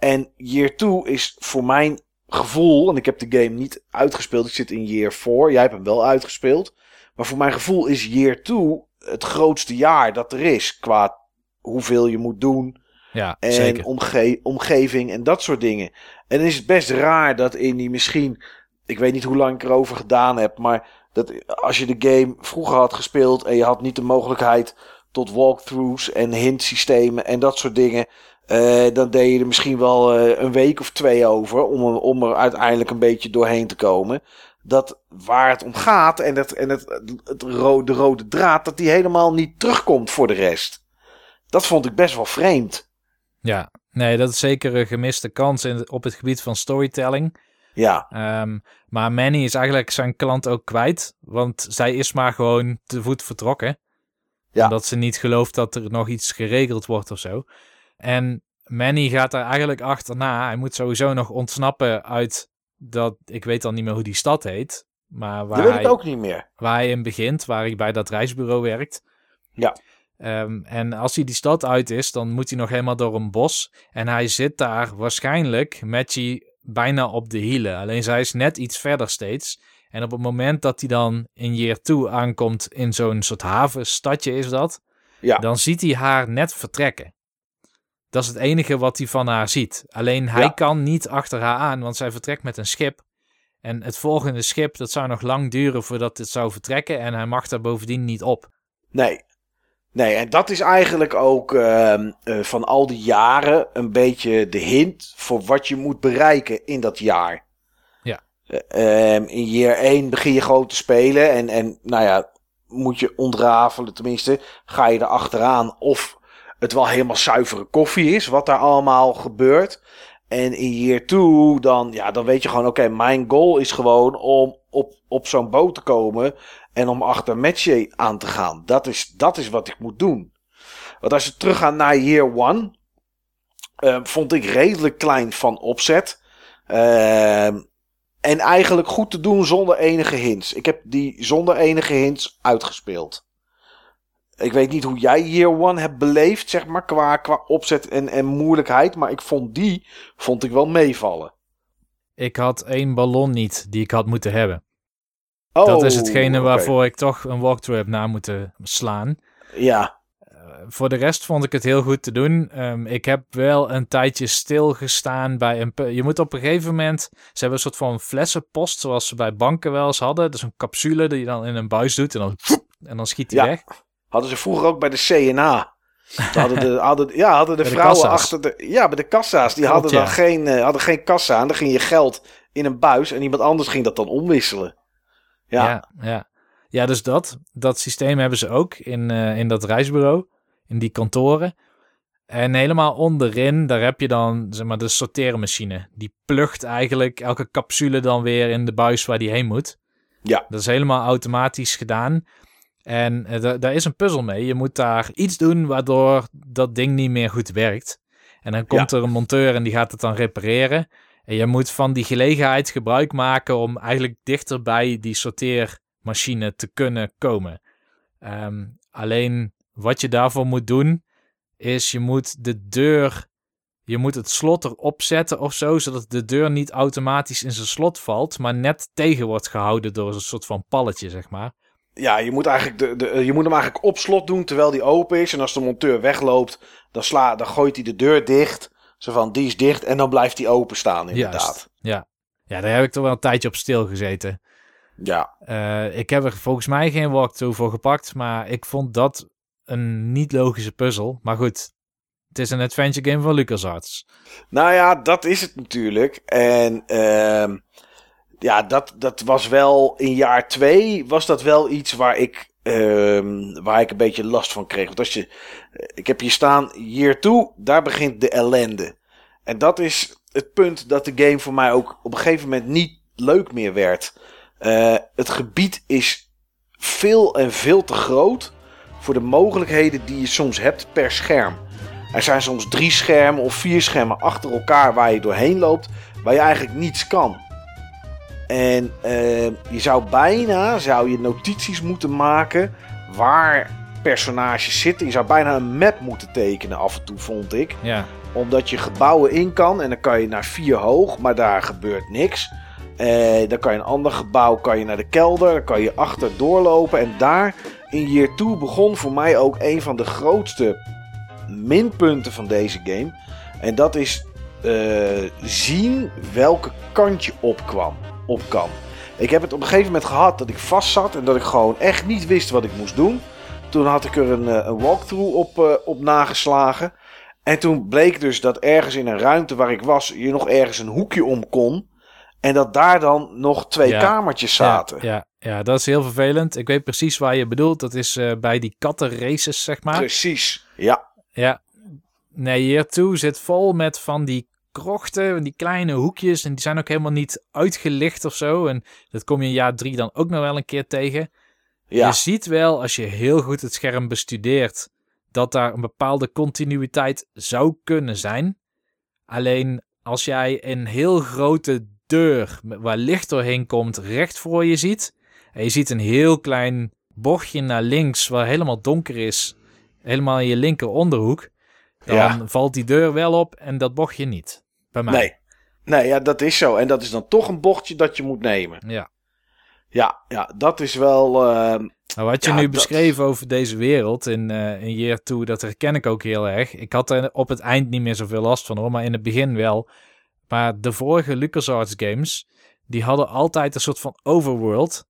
En year 2 is voor mijn gevoel, en ik heb de game niet uitgespeeld, ik zit in year 4, jij hebt hem wel uitgespeeld. Maar voor mijn gevoel is year 2 het grootste jaar dat er is, qua hoeveel je moet doen Ja, en zeker. omge- omgeving en dat soort dingen. En dan is het best raar dat in die misschien, ik weet niet hoe lang ik erover gedaan heb, maar dat als je de game vroeger had gespeeld en je had niet de mogelijkheid tot walkthroughs en hintsystemen en dat soort dingen, eh, dan deed je er misschien wel eh, een week of twee over om, er- om er uiteindelijk een beetje doorheen te komen. Dat waar het om gaat en, het, en het, het ro- de rode draad, dat die helemaal niet terugkomt voor de rest. Dat vond ik best wel vreemd. Ja, nee, dat is zeker een gemiste kans in, op het gebied van storytelling. Ja, Ehm, maar Manny is eigenlijk zijn klant ook kwijt. Want zij is maar gewoon te voet vertrokken. Ja. Omdat ze niet gelooft dat er nog iets geregeld wordt of zo. En Manny gaat daar eigenlijk achterna. Hij moet sowieso nog ontsnappen uit dat... Ik weet dan niet meer hoe die stad heet. Maar waar, weet hij, ook niet meer. waar hij in begint. Waar hij bij dat reisbureau werkt. Ja. Ehm, en als hij die stad uit is, dan moet hij nog helemaal door een bos. En hij zit daar waarschijnlijk met je bijna op de hielen. Alleen zij is net iets verder steeds. En op het moment dat hij dan in year 2 aankomt in zo'n soort havenstadje is dat. Ja. Dan ziet hij haar net vertrekken. Dat is het enige wat hij van haar ziet. Alleen hij Ja. kan niet achter haar aan, want zij vertrekt met een schip. En het volgende schip, dat zou nog lang duren voordat het zou vertrekken. En hij mag daar bovendien niet op. Nee. Nee, en dat is eigenlijk ook ehm, eh, van al die jaren een beetje de hint voor wat je moet bereiken in dat jaar. Ja. Ehm, in year 1 begin je gewoon te spelen en, en nou ja, moet je ontrafelen, tenminste, ga je er achteraan of het wel helemaal zuivere koffie is, wat daar allemaal gebeurt. En in year 2, dan, ja, dan weet je gewoon, oké, mijn goal is gewoon om op, op zo'n boot te komen en om achter Matchay aan te gaan. Dat is, dat is wat ik moet doen. Want als we teruggaan naar year 1, eh, vond ik redelijk klein van opzet. Ehm, en eigenlijk goed te doen zonder enige hints. Ik heb die zonder enige hints uitgespeeld. Ik weet niet hoe jij Year One hebt beleefd, zeg maar, qua, qua opzet en, en moeilijkheid. Maar ik vond die, vond ik wel meevallen. Ik had één ballon niet die ik had moeten hebben. Oh, dat is hetgene oké. waarvoor ik toch een walkthrough heb na moeten slaan. Ja, Voor de rest vond ik het heel goed te doen. Ehm, ik heb wel een tijdje stilgestaan bij een... Je moet op een gegeven moment... Ze hebben een soort van flessenpost, zoals ze bij banken wel eens hadden. Dus een capsule die je dan in een buis doet en dan... En dan schiet die Ja. weg. Hadden ze vroeger ook bij de CNA. Hadden de, hadden, ja, hadden de vrouwen kassa's. achter de... Ja, bij de kassa's. Die hadden dan geen, eh, hadden geen kassa. En dan ging je geld in een buis. En iemand anders ging dat dan omwisselen. Ja, Ja, ja. ja dus dat, dat systeem hebben ze ook in, eh, in dat reisbureau, in die kantoren. En helemaal onderin, daar heb je dan zeg maar, de sorteermachine. Die plugt eigenlijk elke capsule dan weer in de buis waar die heen moet. Ja. Dat is helemaal automatisch gedaan. En eh, da- daar is een puzzel mee. Je moet daar iets doen waardoor dat ding niet meer goed werkt. En dan komt er een monteur en die gaat het dan repareren. En je moet van die gelegenheid gebruik maken om eigenlijk dichter bij die sorteermachine te kunnen komen. Ehm, alleen wat je daarvoor moet doen, is je moet de deur, je moet het slot erop zetten of zo, zodat de deur niet automatisch in zijn slot valt, maar net tegen wordt gehouden door een soort van palletje, zeg maar. Ja je, moet eigenlijk de, de, eh, je moet hem eigenlijk op slot doen terwijl die open is. En als de monteur wegloopt, dan, sla, dan gooit hij de deur dicht. Zo van, die is dicht. En dan blijft die openstaan inderdaad. Juist. Ja. ja, daar heb ik toch wel een tijdje op stilgezeten. Ja, Eh, ik heb er volgens mij geen walkthrough voor gepakt, maar ik vond dat een niet logische puzzel. Maar goed, het is een adventure game van LucasArts. Nou ja, dat is het natuurlijk. En ehm, ja, dat, dat was wel in jaar twee was dat wel iets waar ik, ehm, waar ik een beetje last van kreeg. Want als je, ik heb hier staan, year 2, daar begint de ellende. En dat is het punt dat de game voor mij ook op een gegeven moment niet leuk meer werd. Eh, het gebied is veel en veel te groot voor de mogelijkheden die je soms hebt per scherm. Er zijn soms drie schermen of vier schermen achter elkaar waar je doorheen loopt, waar je eigenlijk niets kan. En eh, je zou bijna zou je notities moeten maken waar personages zitten. Je zou bijna een map moeten tekenen af en toe, vond ik Ja, omdat je gebouwen in kan en dan kan je naar vier hoog, maar daar gebeurt niks. Eh, dan kan je een ander gebouw kan je naar de kelder, dan kan je achter doorlopen. En daar in Year 2 begon voor mij ook een van de grootste minpunten van deze game. En dat is eh, zien welke kant je opkwam, op kan. Ik heb het op een gegeven moment gehad dat ik vast zat en dat ik gewoon echt niet wist wat ik moest doen. Toen had ik er een, eh, een walkthrough op, eh, op nageslagen. En toen bleek dus dat ergens in een ruimte waar ik was, je nog ergens een hoekje om kon. En dat daar dan nog twee Ja. kamertjes zaten. Ja, ja, ja, dat is heel vervelend. Ik weet precies waar je bedoelt. Dat is eh, bij die kattenraces, zeg maar. Precies. Ja, Ja. Nee, hier toe zit vol met van die krochten, die kleine hoekjes. En die zijn ook helemaal niet uitgelicht of zo. En dat kom je in jaar drie dan ook nog wel een keer tegen. ja, Je ziet wel, als je heel goed het scherm bestudeert, dat daar een bepaalde continuïteit zou kunnen zijn. Alleen als jij een heel grote deur waar licht doorheen komt recht voor je ziet. En je ziet een heel klein bochtje naar links waar helemaal donker is. Helemaal in je linker onderhoek. Dan Ja. valt die deur wel op en dat bochtje niet. Bij mij. nee. Nee, ja, dat is zo. En dat is dan toch een bochtje dat je moet nemen. Ja. Ja, ja dat is wel. ehm, Nou, wat je Ja, nu dat- beschreven over deze wereld in, eh in Year 2, dat herken ik ook heel erg. Ik had er op het eind niet meer zoveel last van hoor, maar in het begin wel. Maar de vorige LucasArts games, die hadden altijd een soort van overworld.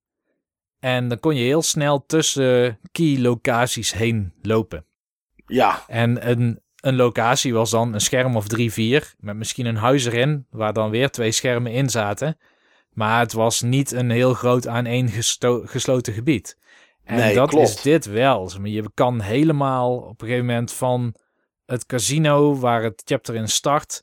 En dan kon je heel snel tussen key locaties heen lopen. ja, En een, een locatie was dan een scherm of drie, vier. Met misschien een huis erin, waar dan weer twee schermen in zaten. Maar het was niet een heel groot aaneengesloten gebied. En Nee, dat klopt. is dit wel. Je kan helemaal op een gegeven moment van het casino, waar het chapter in start,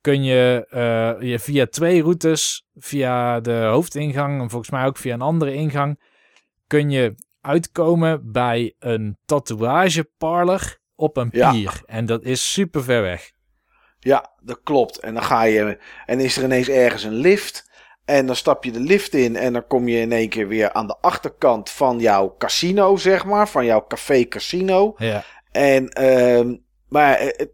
kun je, eh, je via twee routes, via de hoofdingang en volgens mij ook via een andere ingang, kun je uitkomen bij een tatoeageparlor op een Ja. pier. En dat is super ver weg. ja, dat klopt. En dan ga je. En is er ineens ergens een lift. En dan stap je de lift in. En dan kom je in één keer weer aan de achterkant van jouw casino, zeg maar. Van jouw café casino. Ja, En, ehm, maar het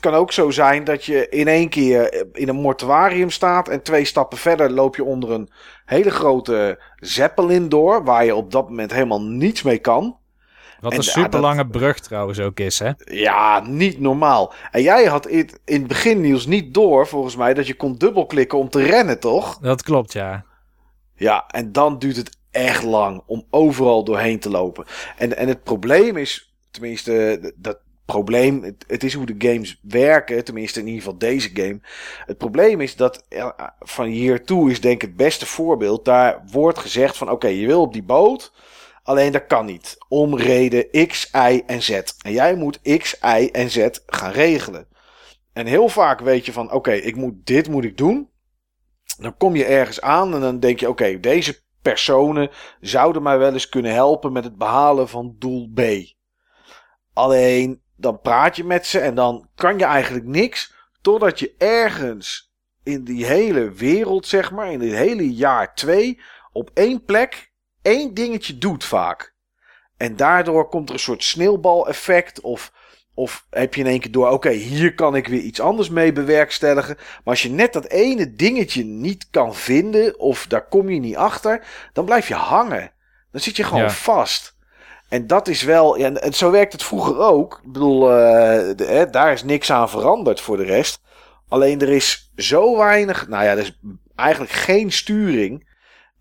kan ook zo zijn dat je in één keer in een mortuarium staat en twee stappen verder loop je onder een hele grote zeppelin door, waar je op dat moment helemaal niets mee kan. Wat En een super lange dat- brug trouwens ook is, hè? Ja, niet normaal. En jij had in, in het begin nieuws niet door, volgens mij, dat je kon dubbelklikken om te rennen, toch? Dat klopt, ja. Ja, en dan duurt het echt lang om overal doorheen te lopen. En, en het probleem is, tenminste, dat probleem, het, het is hoe de games werken, tenminste in ieder geval deze game. Het probleem is dat van hier toe is denk ik het beste voorbeeld. Daar wordt gezegd van oké, je wil op die boot, alleen dat kan niet. Om reden X, Y en Z. En jij moet X, Y en Z gaan regelen. En heel vaak weet je van oké, ik moet dit moet ik doen. Dan kom je ergens aan en dan denk je: oké, deze personen zouden mij wel eens kunnen helpen met het behalen van doel B. Alleen dan praat je met ze en dan kan je eigenlijk niks totdat je ergens in die hele wereld, zeg maar, in dit hele jaar 2, op één plek één dingetje doet vaak. En daardoor komt er een soort sneeuwbaleffect of. Of heb je in één keer door, oké, hier kan ik weer iets anders mee bewerkstelligen. Maar als je net dat ene dingetje niet kan vinden, of daar kom je niet achter, dan blijf je hangen. Dan zit je gewoon Ja. vast. En dat is wel, ja, en zo werkt het vroeger ook. Ik bedoel, eh, de- hè, daar is niks aan veranderd voor de rest. Alleen er is zo weinig, nou ja, er is eigenlijk geen sturing.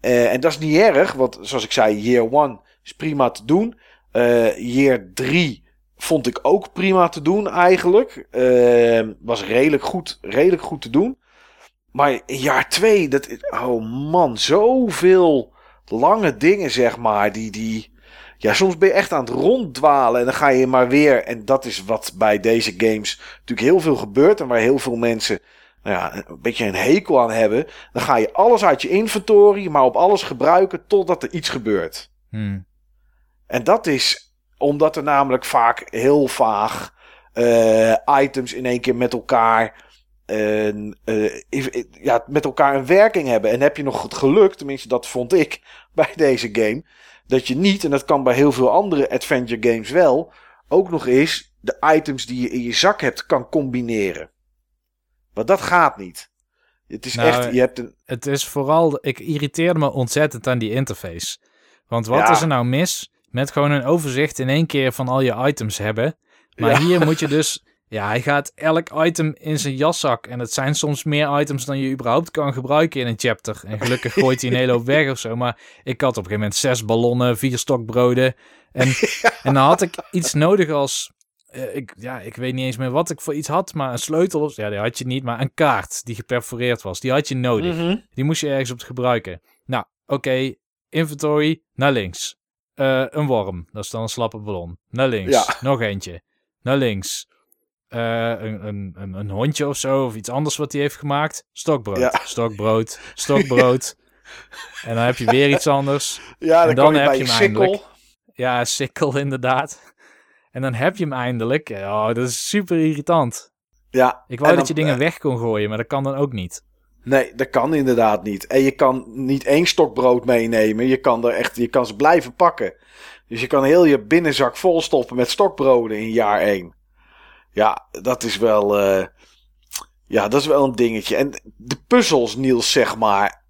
Eh, en dat is niet erg, want zoals ik zei, year one is prima te doen. Eh year 3 vond ik ook prima te doen eigenlijk. Eh, was redelijk goed, redelijk goed te doen. Maar jaar 2, dat oh man, zoveel lange dingen zeg maar. Die, die, ja, soms ben je echt aan het ronddwalen en dan ga je maar weer. En dat is wat bij deze games natuurlijk heel veel gebeurt. En waar heel veel mensen nou ja, een beetje een hekel aan hebben. Dan ga je alles uit je inventory, maar op alles gebruiken totdat er iets gebeurt. Hmm. En dat is omdat er namelijk vaak heel vaag eh, items in één keer met elkaar. eh, ja, met elkaar een werking hebben. En heb je nog het geluk, tenminste dat vond ik bij deze game, dat je niet, en dat kan bij heel veel andere adventure games wel, ook nog eens de items die je in je zak hebt kan combineren. Want dat gaat niet. Het is Nou, echt, je hebt een, Het is vooral, ik irriteerde me ontzettend aan die interface. Want wat Ja. is er nou mis met gewoon een overzicht in één keer van al je items hebben? Maar Ja. hier moet je dus, ja, hij gaat elk item in zijn jaszak. En het zijn soms meer items dan je überhaupt kan gebruiken in een chapter. En gelukkig gooit hij een hele hoop weg of zo. Maar ik had op een gegeven moment zes ballonnen, vier stokbroden. En, en dan had ik iets nodig als, ik, ja, ik weet niet eens meer wat ik voor iets had. Maar een sleutel, ja, die had je niet. Maar een kaart die geperforeerd was, die had je nodig. Mhm. Die moest je ergens op te gebruiken. Nou, oké. Inventory, naar links. Eh, een worm, dat is dan een slappe ballon. Naar links. Ja. Nog eentje. Naar links. Eh, een, een, een, een hondje of zo, of iets anders wat hij heeft gemaakt. Stokbrood, Ja. stokbrood, stokbrood. En dan heb je weer iets anders. ja, dan, En dan kan je heb bij je je hem sikkel. Ja, sikkel inderdaad. En dan heb je hem eindelijk. Oh, dat is super irritant. Ja, Ik wou dat je dingen weg kon gooien, maar dat kan dan ook niet. Nee, dat kan inderdaad niet. En je kan niet één stok brood meenemen. Je kan, er echt, je kan ze blijven pakken. Dus je kan heel je binnenzak vol stoppen met stokbroden in jaar 1. Ja, dat is wel. eh, ja, dat is wel een dingetje. En de puzzels, Niels, zeg maar.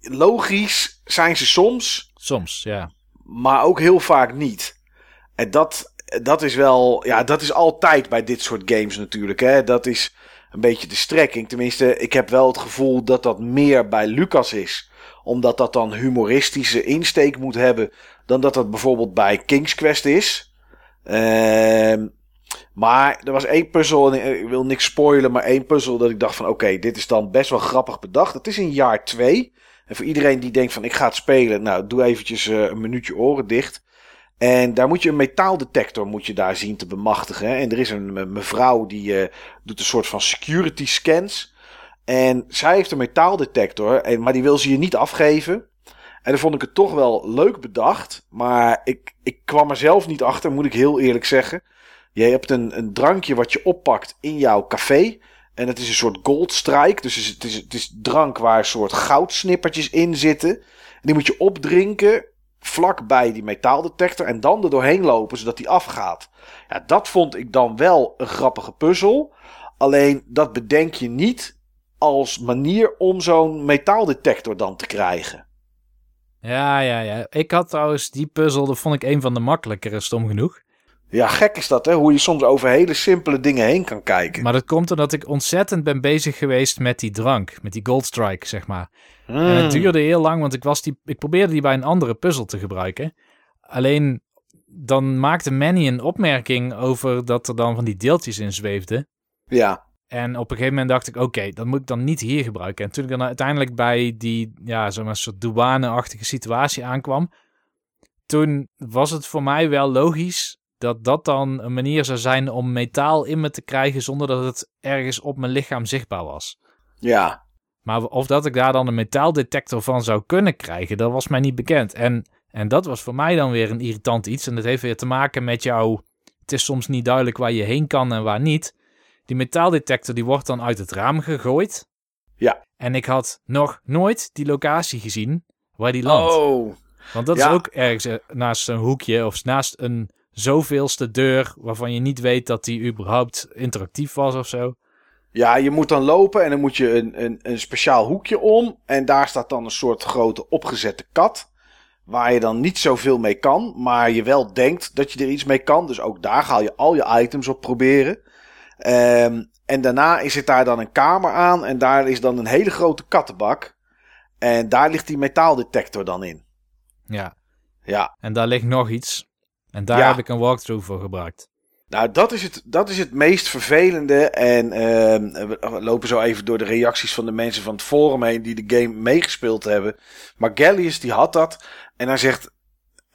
Logisch zijn ze soms, Soms, ja. maar ook heel vaak niet. En dat, dat is wel. Ja, dat is altijd bij dit soort games natuurlijk. Hè. Dat is een beetje de strekking. Tenminste, ik heb wel het gevoel dat dat meer bij Lucas is. Omdat dat dan humoristische insteek moet hebben. Dan dat dat bijvoorbeeld bij King's Quest is. Ehm, maar er was één puzzel, en ik wil niks spoilen, maar één puzzel dat ik dacht van oké, dit is dan best wel grappig bedacht. Het is in jaar 2. En voor iedereen die denkt van ik ga het spelen, nou doe eventjes eh, een minuutje oren dicht. En daar moet je een metaaldetector moet je daar zien te bemachtigen. En er is een me- mevrouw die eh, doet een soort van security scans. En zij heeft een metaaldetector, maar die wil ze je niet afgeven. En dan vond ik het toch wel leuk bedacht. Maar ik, ik kwam er zelf niet achter, moet ik heel eerlijk zeggen. Je hebt een, een drankje wat je oppakt in jouw café. En het is een soort goldstrike. Dus het is, het is drank waar een soort goudsnippertjes in zitten. En die moet je opdrinken. Vlak bij die metaaldetector en dan er doorheen lopen zodat die afgaat. Ja, dat vond ik dan wel een grappige puzzel. Alleen dat bedenk je niet als manier om zo'n metaaldetector dan te krijgen. Ja, ja, ja. Ik had trouwens die puzzel, dat vond ik een van de makkelijkere, stom genoeg. Ja, gek is dat, hè? Hoe je soms over hele simpele dingen heen kan kijken. Maar dat komt omdat ik ontzettend ben bezig geweest met die drank, met die Goldstrike, zeg maar. En het Hmm. duurde heel lang, want ik, was die, ik probeerde die bij een andere puzzel te gebruiken. Alleen dan maakte Manny een opmerking over dat er dan van die deeltjes in zweefden. Ja, En op een gegeven moment dacht ik, oké, dat moet ik dan niet hier gebruiken. En toen ik dan uiteindelijk bij die, ja, zo'n soort douane-achtige situatie aankwam, toen was het voor mij wel logisch dat dat dan een manier zou zijn om metaal in me te krijgen zonder dat het ergens op mijn lichaam zichtbaar was. ja. Maar of dat ik daar dan een metaaldetector van zou kunnen krijgen, dat was mij niet bekend. En, en dat was voor mij dan weer een irritant iets. En dat heeft weer te maken met jou. Het is soms niet duidelijk waar je heen kan en waar niet. Die metaaldetector die wordt dan uit het raam gegooid. Ja. En ik had nog nooit die locatie gezien waar die landt. Oh, Want dat ja. is ook ergens eh, naast een hoekje of naast een zoveelste deur waarvan je niet weet dat die überhaupt interactief was of zo. Ja, je moet dan lopen en dan moet je een, een, een speciaal hoekje om. En daar staat dan een soort grote opgezette kat. Waar je dan niet zoveel mee kan, maar je wel denkt dat je er iets mee kan. Dus ook daar ga je al je items op proberen. Ehm, en daarna is het daar dan een kamer aan en daar is dan een hele grote kattenbak. En daar ligt die metaaldetector dan in. Ja. Ja, En daar ligt nog iets. En daar Ja. heb ik een walkthrough voor gebruikt. Nou, dat is het, dat is het meest vervelende. En ehm, we lopen zo even door de reacties van de mensen van het forum heen die de game meegespeeld hebben. Maar Gallius die had dat. En hij zegt,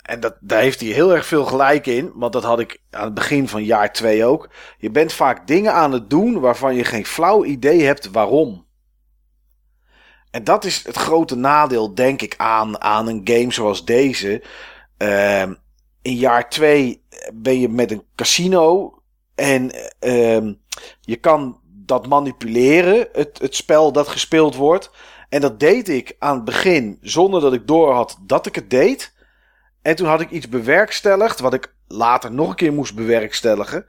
en dat, daar heeft hij heel erg veel gelijk in. Want dat had ik aan het begin van jaar 2 ook. Je bent vaak dingen aan het doen waarvan je geen flauw idee hebt waarom. En dat is het grote nadeel, denk ik, aan, aan een game zoals deze. Ehm, in jaar 2 ben je met een casino. En ehm, je kan dat manipuleren, het, het spel dat gespeeld wordt. En dat deed ik aan het begin zonder dat ik door had dat ik het deed. En toen had ik iets bewerkstelligd, wat ik later nog een keer moest bewerkstelligen.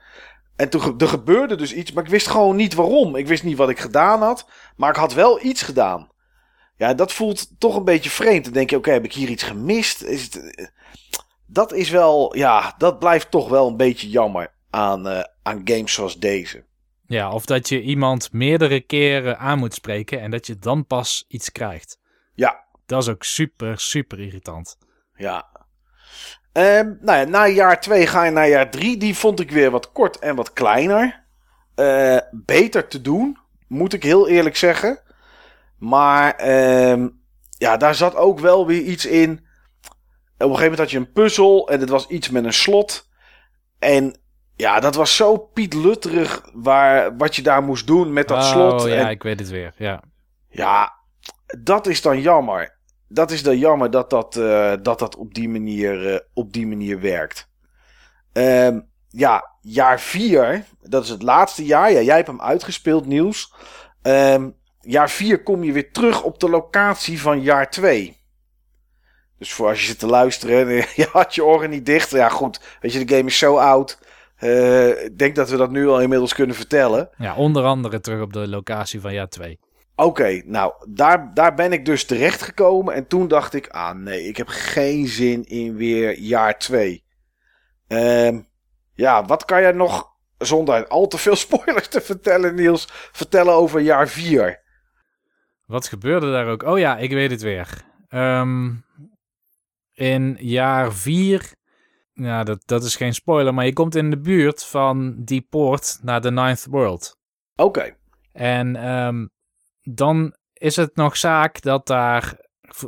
En toen er gebeurde dus iets, maar ik wist gewoon niet waarom. Ik wist niet wat ik gedaan had, maar ik had wel iets gedaan. Ja, dat voelt toch een beetje vreemd. Dan denk je, oké, heb ik hier iets gemist? Is het, eh, dat is wel, ja, dat blijft toch wel een beetje jammer aan, eh, aan games zoals deze. Ja, of dat je iemand meerdere keren aan moet spreken en dat je dan pas iets krijgt. Ja, Dat is ook super, super irritant. ja. Ehm, nou ja, na jaar 2 ga je naar jaar 3. Die vond ik weer wat kort en wat kleiner. Eh, beter te doen, moet ik heel eerlijk zeggen. Maar ehm, ja, daar zat ook wel weer iets in. Op een gegeven moment had je een puzzel en het was iets met een slot. En ja, dat was zo pietlutterig waar, wat je daar moest doen met dat oh, slot. ja, En ik weet het weer. Ja. ja, dat is dan jammer. Dat is dan jammer dat dat, eh, dat, dat op, die manier, eh, op die manier werkt. Ehm, ja, jaar 4, dat is het laatste jaar. Ja, jij hebt hem uitgespeeld, Niels. Ehm, jaar 4 kom je weer terug op de locatie van jaar 2. Dus voor als je zit te luisteren, en je had je oren niet dicht. Ja, goed. Weet je, de game is zo oud. Eh, ik denk dat we dat nu al inmiddels kunnen vertellen. ja, onder andere terug op de locatie van jaar 2. Oké, nou, daar, daar ben ik dus terechtgekomen. En toen dacht ik, ah nee, ik heb geen zin in weer jaar 2. Ehm, ja, wat kan jij nog, zonder al te veel spoilers te vertellen, Niels, vertellen over jaar 4? Wat gebeurde daar ook? Oh ja, ik weet het weer. Ehm, in jaar 4, ja, dat, dat is geen spoiler, maar je komt in de buurt van die poort naar de Ninth World. Oké, En ehm, dan is het nog zaak dat daar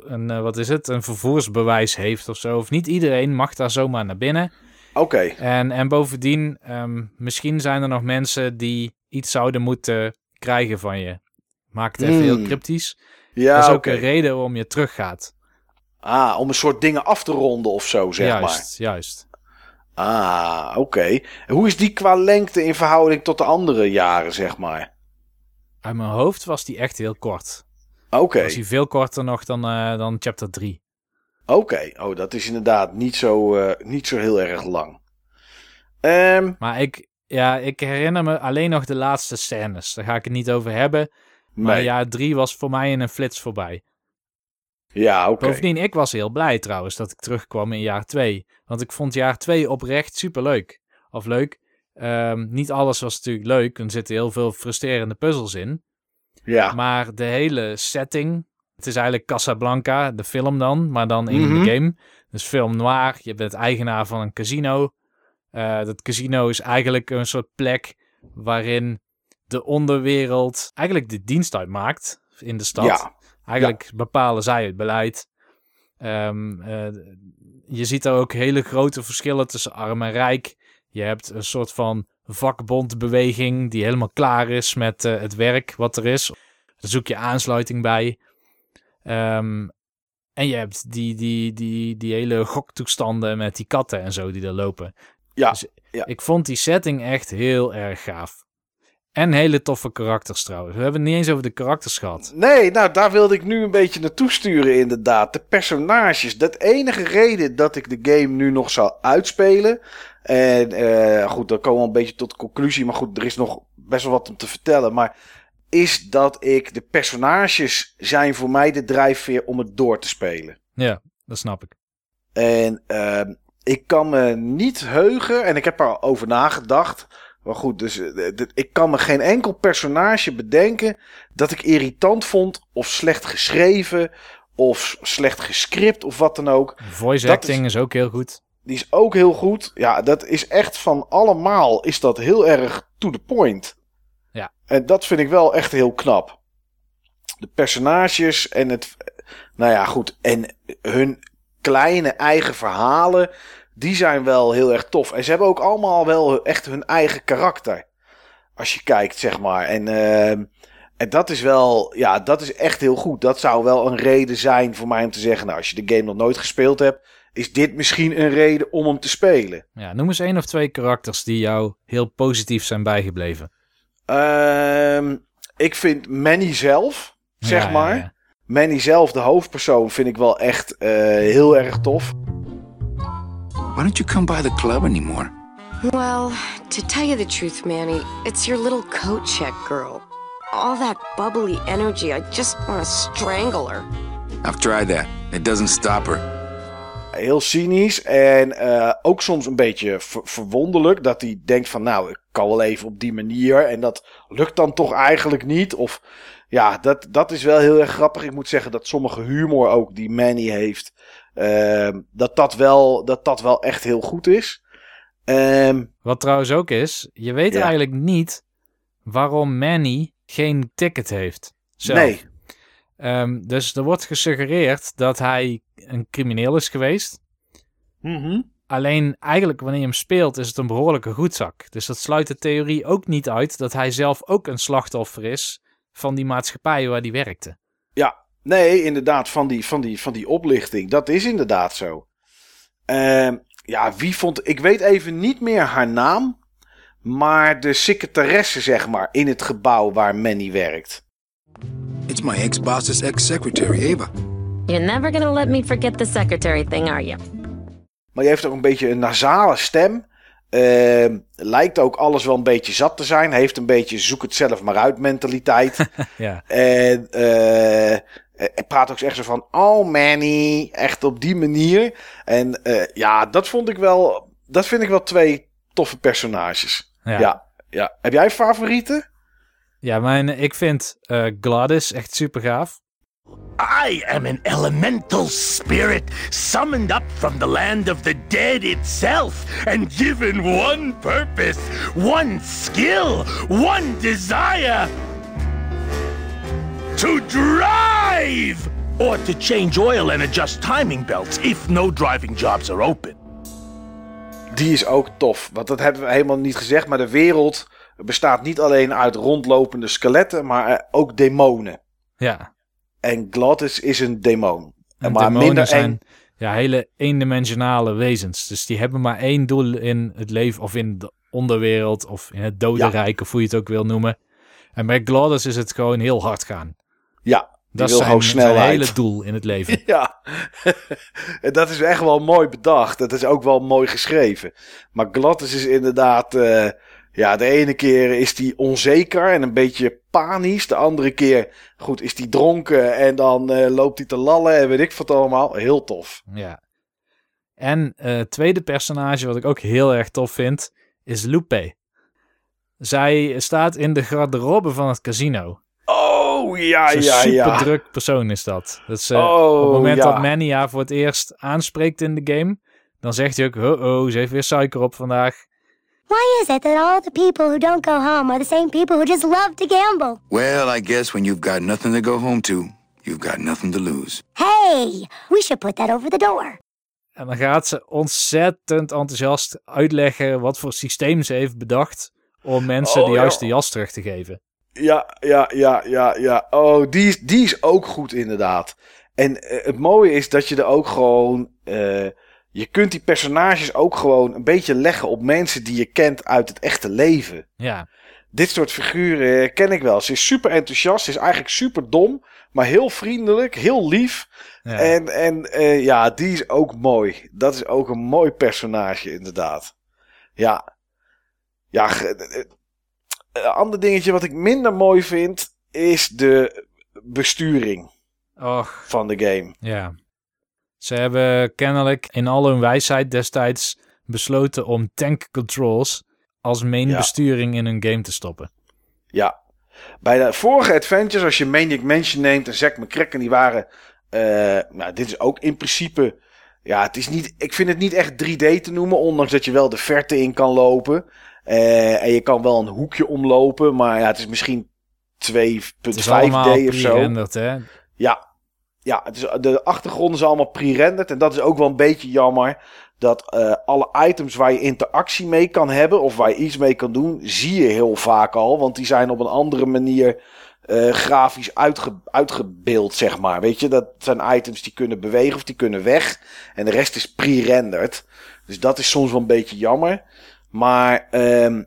een, eh, wat is het, een vervoersbewijs heeft of zo. Of niet iedereen mag daar zomaar naar binnen. oké. En, en bovendien, ehm, misschien zijn er nog mensen die iets zouden moeten krijgen van je. Maakt het even heel Hmm. cryptisch. Ja, dat is ook een reden waarom je teruggaat. Ah, om een soort dingen af te ronden of zo, zeg juist, juist. maar. Ah, oké. Hoe is die qua lengte in verhouding tot de andere jaren, zeg maar? Uit mijn hoofd was die echt heel kort. Oké. Was die veel korter nog dan, eh, dan chapter 3. Oké, oh, dat is inderdaad niet zo, eh, niet zo heel erg lang. Ehm, Maar ik, ja, ik herinner me alleen nog de laatste scènes. Daar ga ik het niet over hebben. Maar nee. jaar drie was voor mij in een flits voorbij. Ja, oké. Bovendien, ik was heel blij trouwens dat ik terugkwam in jaar 2. Want ik vond jaar 2 oprecht superleuk. Of leuk. Ehm, niet alles was natuurlijk leuk. Er zitten heel veel frustrerende puzzels in. Ja, Maar de hele setting. Het is eigenlijk Casablanca, de film dan. Maar dan in Mhm. de game. Dus film noir. Je bent eigenaar van een casino. Eh, dat casino is eigenlijk een soort plek waarin de onderwereld eigenlijk de dienst uitmaakt in de stad. ja, Eigenlijk bepalen zij het beleid. Ehm, eh, je ziet er ook hele grote verschillen tussen arm en rijk. Je hebt een soort van vakbondbeweging die helemaal klaar is met eh, het werk wat er is. Daar zoek je aansluiting bij. Ehm, en je hebt die, die, die, die hele goktoestanden met die katten en zo die er lopen. Ja, Dus ja. Ik vond die setting echt heel erg gaaf. En hele toffe karakters trouwens. We hebben het niet eens over de karakters gehad. Nee, nou daar wilde ik nu een beetje naartoe sturen inderdaad. De personages. Dat enige reden dat ik de game nu nog zou uitspelen. En eh, goed, dan komen we een beetje tot de conclusie. Maar goed, er is nog best wel wat om te vertellen. Maar is dat ik de personages zijn voor mij de drijfveer om het door te spelen. Ja, dat snap ik. En ehm, ik kan me niet heugen, en ik heb er over nagedacht. Maar goed, dus eh, ik kan me geen enkel personage bedenken dat ik irritant vond, of slecht geschreven, of slecht gescript, of wat dan ook. Voice Dat acting is... ook heel goed. Die is ook heel goed. Ja, dat is echt van allemaal, is dat heel erg to the point. Ja. En dat vind ik wel echt heel knap. De personages en het. Nou ja, goed. En hun kleine eigen verhalen. Die zijn wel heel erg tof. En ze hebben ook allemaal wel echt hun eigen karakter. Als je kijkt, zeg maar. En, ehm, en dat is wel. Ja, dat is echt heel goed. Dat zou wel een reden zijn voor mij om te zeggen. Nou, als je de game nog nooit gespeeld hebt. Is dit misschien een reden om hem te spelen? Ja, noem eens één of twee karakters die jou heel positief zijn bijgebleven. Ehm, ik vind Manny zelf, zeg Ja, maar. ja. Manny zelf, de hoofdpersoon, vind ik wel echt eh, heel erg tof. Why don't you come by the club anymore? Well, to tell you the truth, Manny, it's your little coat check girl. All that bubbly energy, I just want to strangle her. I've tried that. It doesn't stop her. Heel cynisch en eh, ook soms een beetje ver- verwonderlijk. Dat hij denkt van nou, ik kan wel even op die manier. En dat lukt dan toch eigenlijk niet. Of ja, dat, dat is wel heel erg grappig. Ik moet zeggen dat sommige humor ook die Manny heeft. Ehm, dat, dat, wel, dat dat wel echt heel goed is. Ehm, Wat trouwens ook is, je weet Ja. eigenlijk niet waarom Manny geen ticket heeft. Zelf. nee, Ehm, dus er wordt gesuggereerd dat hij een crimineel is geweest. Mhm. Alleen eigenlijk wanneer je hem speelt is het een behoorlijke goedzak. Dus dat sluit de theorie ook niet uit dat hij zelf ook een slachtoffer is van die maatschappij waar hij werkte. Ja, nee, inderdaad, van die, van die, van die oplichting. Dat is inderdaad zo. Ehm, ja, wie vond. Ik weet even niet meer haar naam. Maar de secretaresse, zeg maar, in het gebouw waar Manny werkt. It's my ex-boss's ex-secretary, Ava. You're never gonna let me forget the secretary thing, are you? Maar die heeft ook een beetje een nasale stem. Ehm, lijkt ook alles wel een beetje zat te zijn. Heeft een beetje zoek het zelf maar uit mentaliteit. Ja, En eh, hij praat ook echt zo van, oh Manny, echt op die manier. En eh, ja, dat vond ik wel, dat vind ik wel twee toffe personages. ja. Ja, ja. Heb jij favorieten? Ja, mijn, ik vind eh, Gladys echt super gaaf. I am an elemental spirit summoned up from the land of the dead itself and given one purpose, one skill, one desire to drive or to change oil and adjust timing belts if no driving jobs are open. Die is ook tof. Want dat hebben we helemaal niet gezegd. Maar de wereld bestaat niet alleen uit rondlopende skeletten, maar eh, ook demonen. Ja, En Glottis is een demon. en maar demonen minder zijn eng. ja, hele eendimensionale wezens. Dus die hebben maar één doel in het leven of in de onderwereld of in het dodenrijk of hoe je het ook wil noemen. En bij Gladys is het gewoon heel hard gaan. Ja, wil is zijn, gewoon snelheid. hele doel in het leven. Ja, en dat is echt wel mooi bedacht. Dat is ook wel mooi geschreven. Maar Glottis is inderdaad... eh, ja, de ene keer is hij onzeker en een beetje panisch. De andere keer, goed, is hij dronken en dan eh, loopt hij te lallen en weet ik wat allemaal. Heel tof. Ja. En eh tweede personage wat ik ook heel erg tof vind, is Lupe. Zij staat in de garderobe van het casino. Oh, ja, Zo'n ja, super ja. druk persoon is dat. dat ze, Oh, op het moment ja. dat Manny haar voor het eerst aanspreekt in de game, dan zegt hij ook, oh, oh, ze heeft weer suiker op vandaag. Why is it that all the people who don't go home are the same people who just love to gamble? Well, I guess when you've got nothing to go home to, you've got nothing to lose. Hey, we should put that over the door. En dan gaat ze ontzettend enthousiast uitleggen wat voor systeem ze heeft bedacht om mensen Oh, de ja. juiste jas terug te geven. Ja, ja, ja, ja, ja. Oh, die is, die is ook goed inderdaad. En eh, het mooie is dat je er ook gewoon... eh, je kunt die personages ook gewoon een beetje leggen op mensen die je kent uit het echte leven. Ja, Dit soort figuren ken ik wel. Ze is super enthousiast, ze is eigenlijk super dom, maar heel vriendelijk, heel lief. ja. En, en eh, ja, die is ook mooi. Dat is ook een mooi personage, inderdaad. Ja. Ja, een ander dingetje wat ik minder mooi vind, is de besturing Och, van de game. ja. Ze hebben kennelijk in al hun wijsheid destijds besloten om tank controls als main Ja. besturing in hun game te stoppen. Ja. Bij de vorige adventures, als je Maniac Mansion neemt en Zack McCracken, die waren... eh, nou, dit is ook in principe... Ja, het is niet, ik vind het niet echt 3D te noemen, ondanks dat je wel de verte in kan lopen. Eh, en je kan wel een hoekje omlopen, maar ja, het is misschien 2.5D Het is allemaal of zo. hè? Ja, ja het is, de achtergrond is allemaal pre-rendered. En dat is ook wel een beetje jammer. Dat eh, alle items waar je interactie mee kan hebben. Of waar je iets mee kan doen. Zie je heel vaak al. Want die zijn op een andere manier eh, grafisch uitge, uitgebeeld, zeg maar. Weet je, dat zijn items die kunnen bewegen of die kunnen weg. En de rest is pre-rendered. Dus dat is soms wel een beetje jammer. Maar ehm,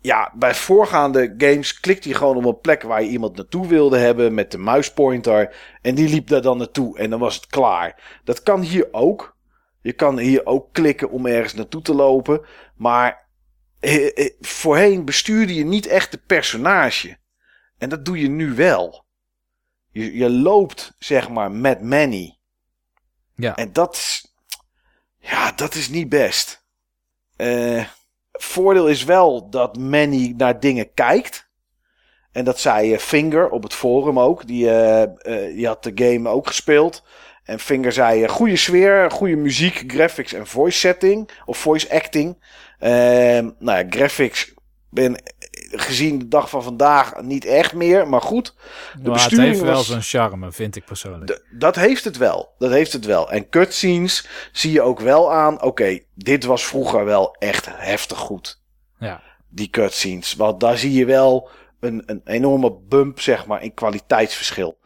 ja, bij voorgaande games klikte je gewoon op een plek waar je iemand naartoe wilde hebben met de muispointer. En die liep daar dan naartoe en dan was het klaar. Dat kan hier ook. Je kan hier ook klikken om ergens naartoe te lopen. Maar eh, eh, voorheen bestuurde je niet echt de personage. En dat doe je nu wel. Je, je loopt, zeg maar, met Manny. Ja. En dat is, ja, dat is niet best. Eh, voordeel is wel dat Manny naar dingen kijkt. En dat zei eh, Finger op het forum ook. Die, eh, die had de game ook gespeeld. En Finger zei: goede sfeer, goede muziek, graphics en voice setting. Of voice acting. Ehm, nou ja, graphics ben gezien de dag van vandaag niet echt meer. Maar goed, de het besturing heeft wel was- zijn charme, vind ik persoonlijk. D- dat heeft het wel. Dat heeft het wel. En cutscenes zie je ook wel aan. Oké, dit was vroeger wel echt heftig goed. Ja. Die cutscenes. Want daar zie je wel een, een enorme bump, zeg maar, in kwaliteitsverschil.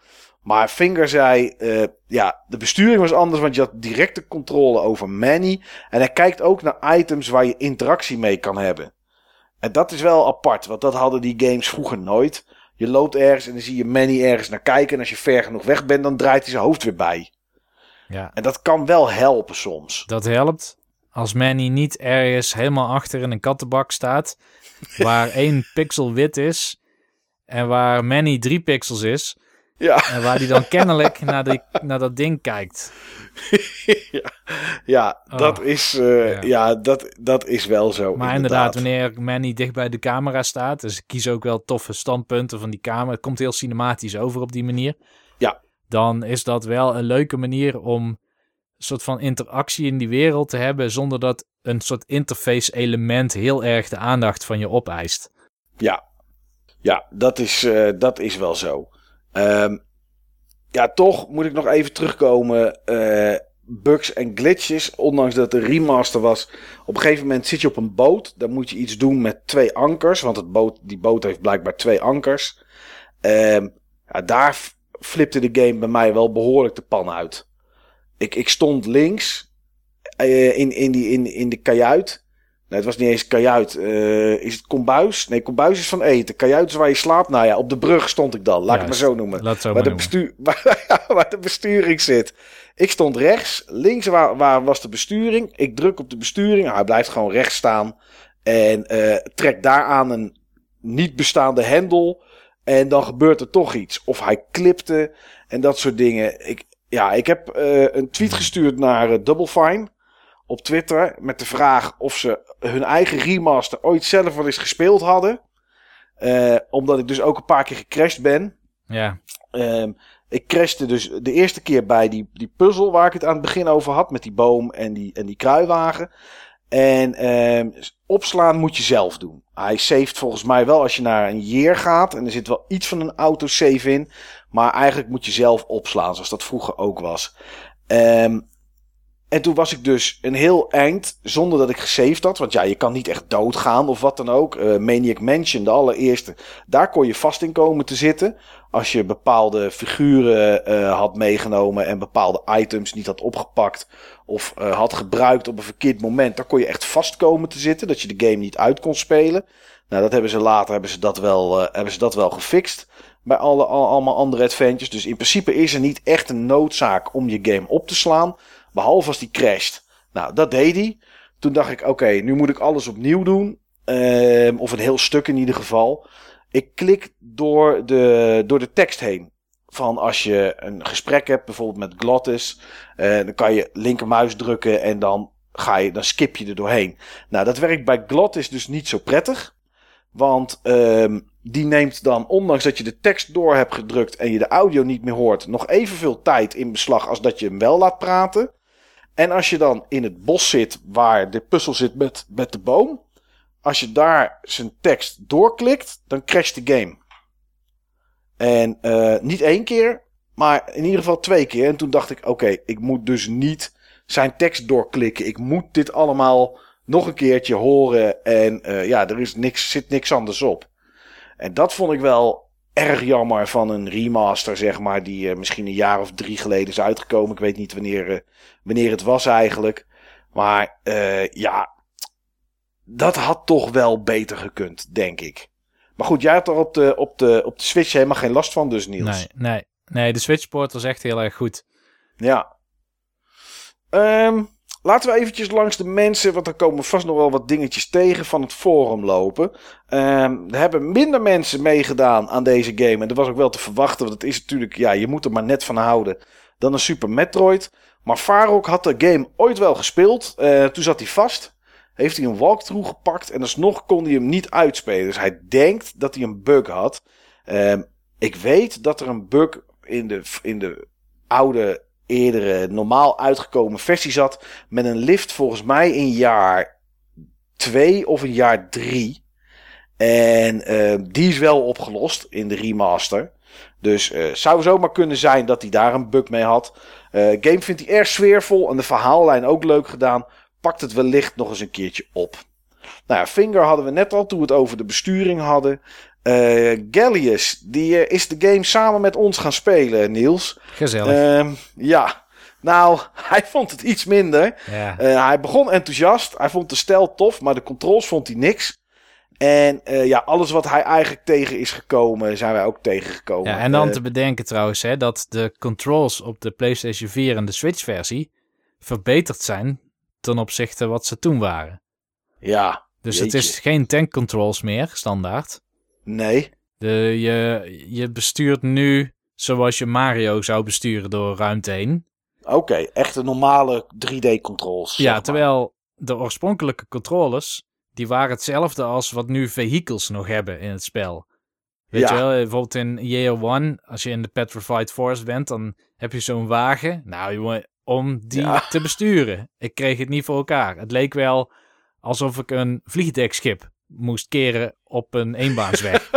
Maar Finger zei, eh, ja, de besturing was anders, want je had directe controle over Manny. En hij kijkt ook naar items waar je interactie mee kan hebben. En dat is wel apart, want dat hadden die games vroeger nooit. Je loopt ergens en dan zie je Manny ergens naar kijken. En als je ver genoeg weg bent, dan draait hij zijn hoofd weer bij. ja. En dat kan wel helpen soms. Dat helpt. Als Manny niet ergens helemaal achter in een kattenbak staat, waar één pixel wit is en waar Manny drie pixels is, Ja, en waar hij dan kennelijk naar, die, naar dat ding kijkt. ja, ja dat, Oh, is, eh, ja. ja. dat, dat is wel zo. Maar inderdaad, wanneer Manny dicht bij de camera staat, dus ik kies ook wel toffe standpunten van die camera, het komt heel cinematisch over op die manier. Ja. Dan is dat wel een leuke manier om een soort van interactie in die wereld te hebben, zonder dat een soort interface element heel erg de aandacht van je opeist. Ja, ja dat, is, eh, dat is wel zo. Ehm, ja, toch moet ik nog even terugkomen. eh, bugs en glitches, ondanks dat een remaster was. Op een gegeven moment zit je op een boot. Dan moet je iets doen met twee ankers. Want het boot, die boot heeft blijkbaar twee ankers. Ehm, daar flipte de game bij mij wel behoorlijk de pan uit. Ik, ik stond links eh, in, in, die, in, in de kajuit. Nee, het was niet eens kajuit. Eh, is het kombuis? Nee, kombuis is van eten. Kajuit is waar je slaapt. Nou ja, op de brug stond ik dan. Laat ik het maar zo noemen. Laat het zo waar, de bestuur, waar, waar de besturing zit. Ik stond rechts. Links waar, waar was de besturing. Ik druk op de besturing. Nou, hij blijft gewoon rechts staan. En eh trek daaraan een niet bestaande hendel. En dan gebeurt er toch iets. Of hij klipte en dat soort dingen. Ik, ja, ik heb eh, een tweet gestuurd naar Double Fine op Twitter. Met de vraag of ze hun eigen remaster ooit zelf wel eens gespeeld hadden. Eh, omdat ik dus ook een paar keer gecrashed ben. Ja, Ehm, ik crashte dus de eerste keer bij die, die puzzel waar ik het aan het begin over had. Met die boom en die, en die kruiwagen. En ehm, opslaan moet je zelf doen. Hij saved volgens mij wel als je naar een year gaat. En er zit wel iets van een autosave in. Maar eigenlijk moet je zelf opslaan, zoals dat vroeger ook was. Ehm, en toen was ik dus een heel eind zonder dat ik gesaved had. Want ja, je kan niet echt doodgaan of wat dan ook. Eh, Maniac Mansion, de allereerste. Daar kon je vast in komen te zitten. Als je bepaalde figuren eh, had meegenomen en bepaalde items niet had opgepakt. Of eh, had gebruikt op een verkeerd moment. Dan kon je echt vast komen te zitten. Dat je de game niet uit kon spelen. Nou, dat hebben ze later hebben ze dat wel, hebben ze dat wel gefixt. Bij alle, al- allemaal andere adventures. Dus in principe is er niet echt een noodzaak om je game op te slaan. Behalve als die crasht. Nou, dat deed hij. Toen dacht ik, oké, nu moet ik alles opnieuw doen. Ehm, of een heel stuk in ieder geval. Ik klik door de, door de tekst heen. Van als je een gesprek hebt, bijvoorbeeld met Glottis. eh, dan kan je linkermuis drukken en dan, ga je, dan skip je er doorheen. Nou, dat werkt bij Glottis dus niet zo prettig. Want ehm, die neemt dan, ondanks dat je de tekst door hebt gedrukt en je de audio niet meer hoort, nog evenveel tijd in beslag als dat je hem wel laat praten. En als je dan in het bos zit waar de puzzel zit met, met de boom, als je daar zijn tekst doorklikt, dan crasht de game. En eh, niet één keer, maar in ieder geval twee keer. En toen dacht ik, oké, ik moet dus niet zijn tekst doorklikken. Ik moet dit allemaal nog een keertje horen. En eh, ja, er is niks, zit niks anders op. En dat vond ik wel erg jammer van een remaster, zeg maar, die eh, misschien een jaar of drie geleden is uitgekomen. Ik weet niet wanneer, eh, wanneer het was eigenlijk. Maar eh, ja, dat had toch wel beter gekund, denk ik. Maar goed, jij had er op de, op de, op de Switch helemaal geen last van, dus Niels. nee, nee. Nee, de Switchport was echt heel erg goed. Ja. Ehm, laten we eventjes langs de mensen, want er komen vast nog wel wat dingetjes tegen van het forum lopen. Ehm, er hebben minder mensen meegedaan aan deze game. En dat was ook wel te verwachten, want het is natuurlijk, ja, je moet er maar net van houden. Dan een Super Metroid. Maar Farok had de game ooit wel gespeeld. Eh, toen zat hij vast. Heeft hij een walkthrough gepakt en alsnog kon hij hem niet uitspelen. Dus hij denkt dat hij een bug had. Ehm, ik weet dat er een bug in de, in de oude, eerdere, normaal uitgekomen versie zat. Met een lift volgens mij in jaar 2 of in jaar 3. En eh, die is wel opgelost in de remaster. Dus eh zou zomaar kunnen zijn dat hij daar een bug mee had. Eh game vindt hij erg sfeervol en de verhaallijn ook leuk gedaan. Pakt het wellicht nog eens een keertje op. Nou ja, Finger hadden we net al toen we het over de besturing hadden. Eh Gallius, die eh, is de game samen met ons gaan spelen, Niels. Gezellig. Ehm, ja, nou, hij vond het iets minder. ja. Eh, hij begon enthousiast. Hij vond de stijl tof, maar de controls vond hij niks. En ja, alles wat hij eigenlijk tegen is gekomen, zijn wij ook tegengekomen. ja, en dan te bedenken trouwens hè, dat de controls op de PlayStation 4 en de Switch versie verbeterd zijn ten opzichte wat ze toen waren. ja, Dus het is geen tank controls meer, standaard. Nee. De, je, je bestuurt nu zoals je Mario zou besturen door ruimte heen. Oké, echte normale 3D-controls. Ja, terwijl de oorspronkelijke controllers, die waren hetzelfde als wat nu vehicles nog hebben in het spel. Weet Ja. je wel, bijvoorbeeld in Year One, als je in de Petrified Forest bent, dan heb je zo'n wagen. Nou, jongen, om die Ja. te besturen. Ik kreeg het niet voor elkaar. Het leek wel alsof ik een vliegdekschip moest keren op een eenbaansweg.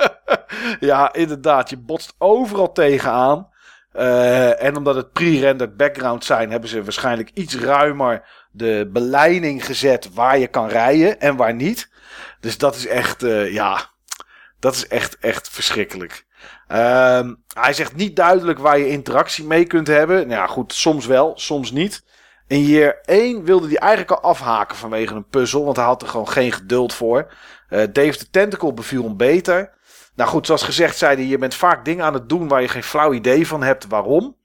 ja, inderdaad. Je botst overal tegenaan. Eh, en omdat het pre-rendered background zijn, hebben ze waarschijnlijk iets ruimer de beleiding gezet waar je kan rijden en waar niet. Dus dat is echt, eh, ja, dat is echt, echt verschrikkelijk. Ehm, hij zegt niet duidelijk waar je interactie mee kunt hebben. Nou ja, goed, soms wel, soms niet. In year 1 wilde hij eigenlijk al afhaken vanwege een puzzel, want hij had er gewoon geen geduld voor. Uh, Dave the Tentacle beviel hem beter. Nou goed, zoals gezegd zei hij, je bent vaak dingen aan het doen waar je geen flauw idee van hebt waarom.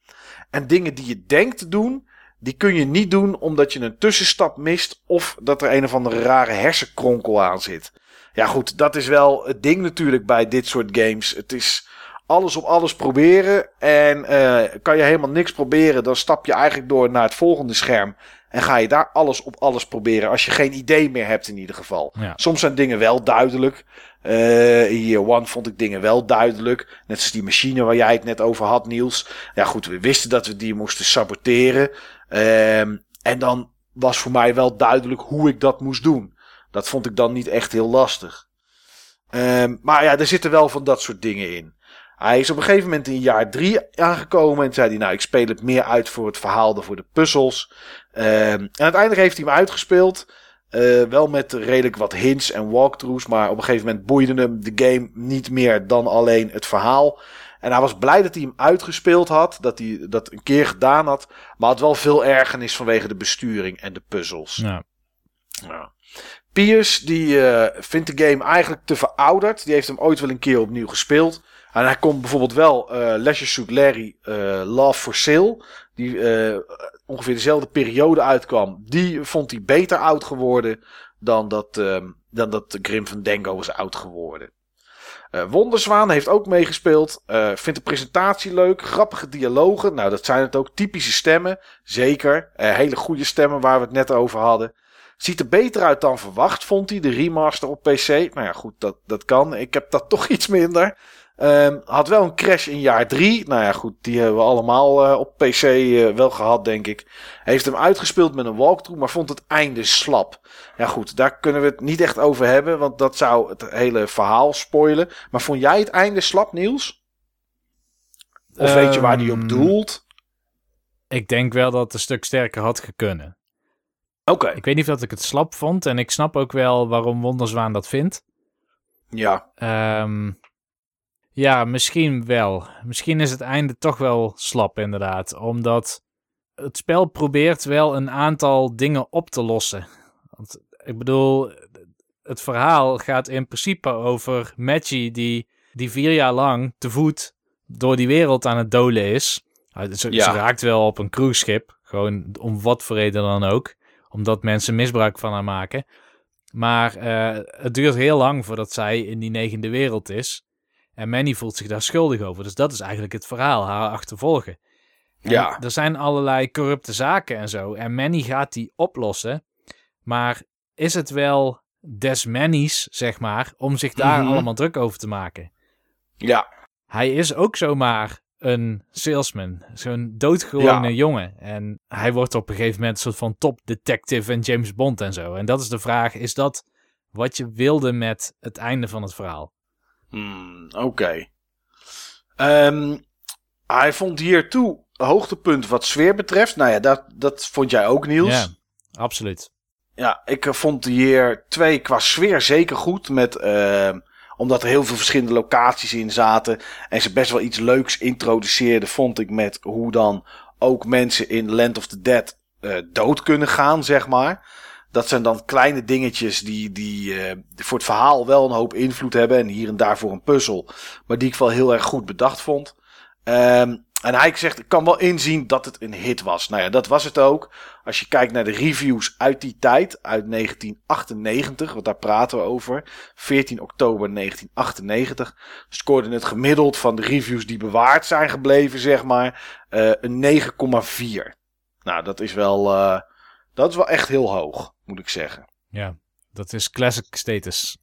En dingen die je denkt te doen, die kun je niet doen omdat je een tussenstap mist of dat er een of andere rare hersenkronkel aan zit. Ja goed, dat is wel het ding natuurlijk bij dit soort games. Het is alles op alles proberen en uh, kan je helemaal niks proberen, dan stap je eigenlijk door naar het volgende scherm. En ga je daar alles op alles proberen. Als je geen idee meer hebt in ieder geval. Ja. Soms zijn dingen wel duidelijk. Uh, in Year One vond ik dingen wel duidelijk. Net als die machine waar jij het net over had, Niels. Ja goed, we wisten dat we die moesten saboteren. Um, en dan was voor mij wel duidelijk hoe ik dat moest doen. Dat vond ik dan niet echt heel lastig. Um, maar ja, er zitten wel van dat soort dingen in. Hij is op een gegeven moment in jaar drie aangekomen en zei hij, nou, ik speel het meer uit voor het verhaal dan voor de puzzels. Um, en uiteindelijk heeft hij hem uitgespeeld. Uh, wel met redelijk wat hints en walkthroughs, maar op een gegeven moment boeide hem de game niet meer dan alleen het verhaal. En hij was blij dat hij hem uitgespeeld had, dat hij dat een keer gedaan had, maar had wel veel ergernis vanwege de besturing en de puzzels. Ja. Ja. Piers die uh, vindt de game eigenlijk te verouderd. Die heeft hem ooit wel een keer opnieuw gespeeld. En hij komt bijvoorbeeld wel uh, Leisure Suit Larry uh, Love for Sale. Die uh, ongeveer dezelfde periode uitkwam. Die vond hij beter oud geworden dan dat, uh, dan dat Grim van Dango was oud geworden. Wonderzwaan heeft ook meegespeeld. Vindt de presentatie leuk. Grappige dialogen. Nou, dat zijn het ook. Typische stemmen. Zeker. Hele goede stemmen waar we het net over hadden. Ziet er beter uit dan verwacht, vond hij. De remaster op PC. Nou ja, goed, dat, dat kan. Ik heb dat toch iets minder. Um, had wel een crash in jaar 3. Nou ja, goed, die hebben we allemaal uh, op PC uh, wel gehad, denk ik. Heeft hem uitgespeeld met een walkthrough, maar vond het einde slap. Ja, goed, daar kunnen we het niet echt over hebben, want dat zou het hele verhaal spoilen. Maar vond jij het einde slap, Niels? Of um, weet je waar die op doelt? Ik denk wel dat het een stuk sterker had gekunnen. Oké. Okay. Ik weet niet of dat ik het slap vond, en ik snap ook wel waarom Wonderzwaan dat vindt. Ja. Um, ja, misschien wel. Misschien is het einde toch wel slap, inderdaad. Omdat het spel probeert wel een aantal dingen op te lossen. Want ik bedoel, het verhaal gaat in principe over Maggie die, die vier jaar lang te voet door die wereld aan het dolen is. Ze, ja. ze raakt wel op een cruiseschip, gewoon om wat voor reden dan ook. Omdat mensen misbruik van haar maken. Maar uh, het duurt heel lang voordat zij in die negende wereld is. En Manny voelt zich daar schuldig over. Dus dat is eigenlijk het verhaal, haar achtervolgen. En ja. Er zijn allerlei corrupte zaken en zo. En Manny gaat die oplossen. Maar is het wel des Manny's, zeg maar, om zich daar mm -hmm. allemaal druk over te maken? Ja. Hij is ook zomaar een salesman. Zo'n doodgewone ja. jongen. En hij wordt op een gegeven moment een soort van top detective en James Bond en zo. En dat is de vraag, is dat wat je wilde met het einde van het verhaal? Hmm, Oké. Okay. Um, hij vond hiertoe hoogtepunt wat sfeer betreft. Nou ja, dat, dat vond jij ook, Niels. Ja, absoluut. Ja, ik vond hier 2 qua sfeer zeker goed. Met, uh, omdat er heel veel verschillende locaties in zaten. En ze best wel iets leuks introduceerden, vond ik. Met hoe dan ook mensen in Land of the Dead uh, dood kunnen gaan, zeg maar. Dat zijn dan kleine dingetjes die, die, die voor het verhaal wel een hoop invloed hebben. En hier en daar voor een puzzel. Maar die ik wel heel erg goed bedacht vond. Um, en hij zegt, ik kan wel inzien dat het een hit was. Nou ja, dat was het ook. Als je kijkt naar de reviews uit die tijd, uit 1998, want daar praten we over. 14 oktober 1998. Scoorde het gemiddeld van de reviews die bewaard zijn gebleven, zeg maar, uh, een 9,4. Nou, dat is wel, uh, dat is wel echt heel hoog, moet ik zeggen. Ja, dat is classic status.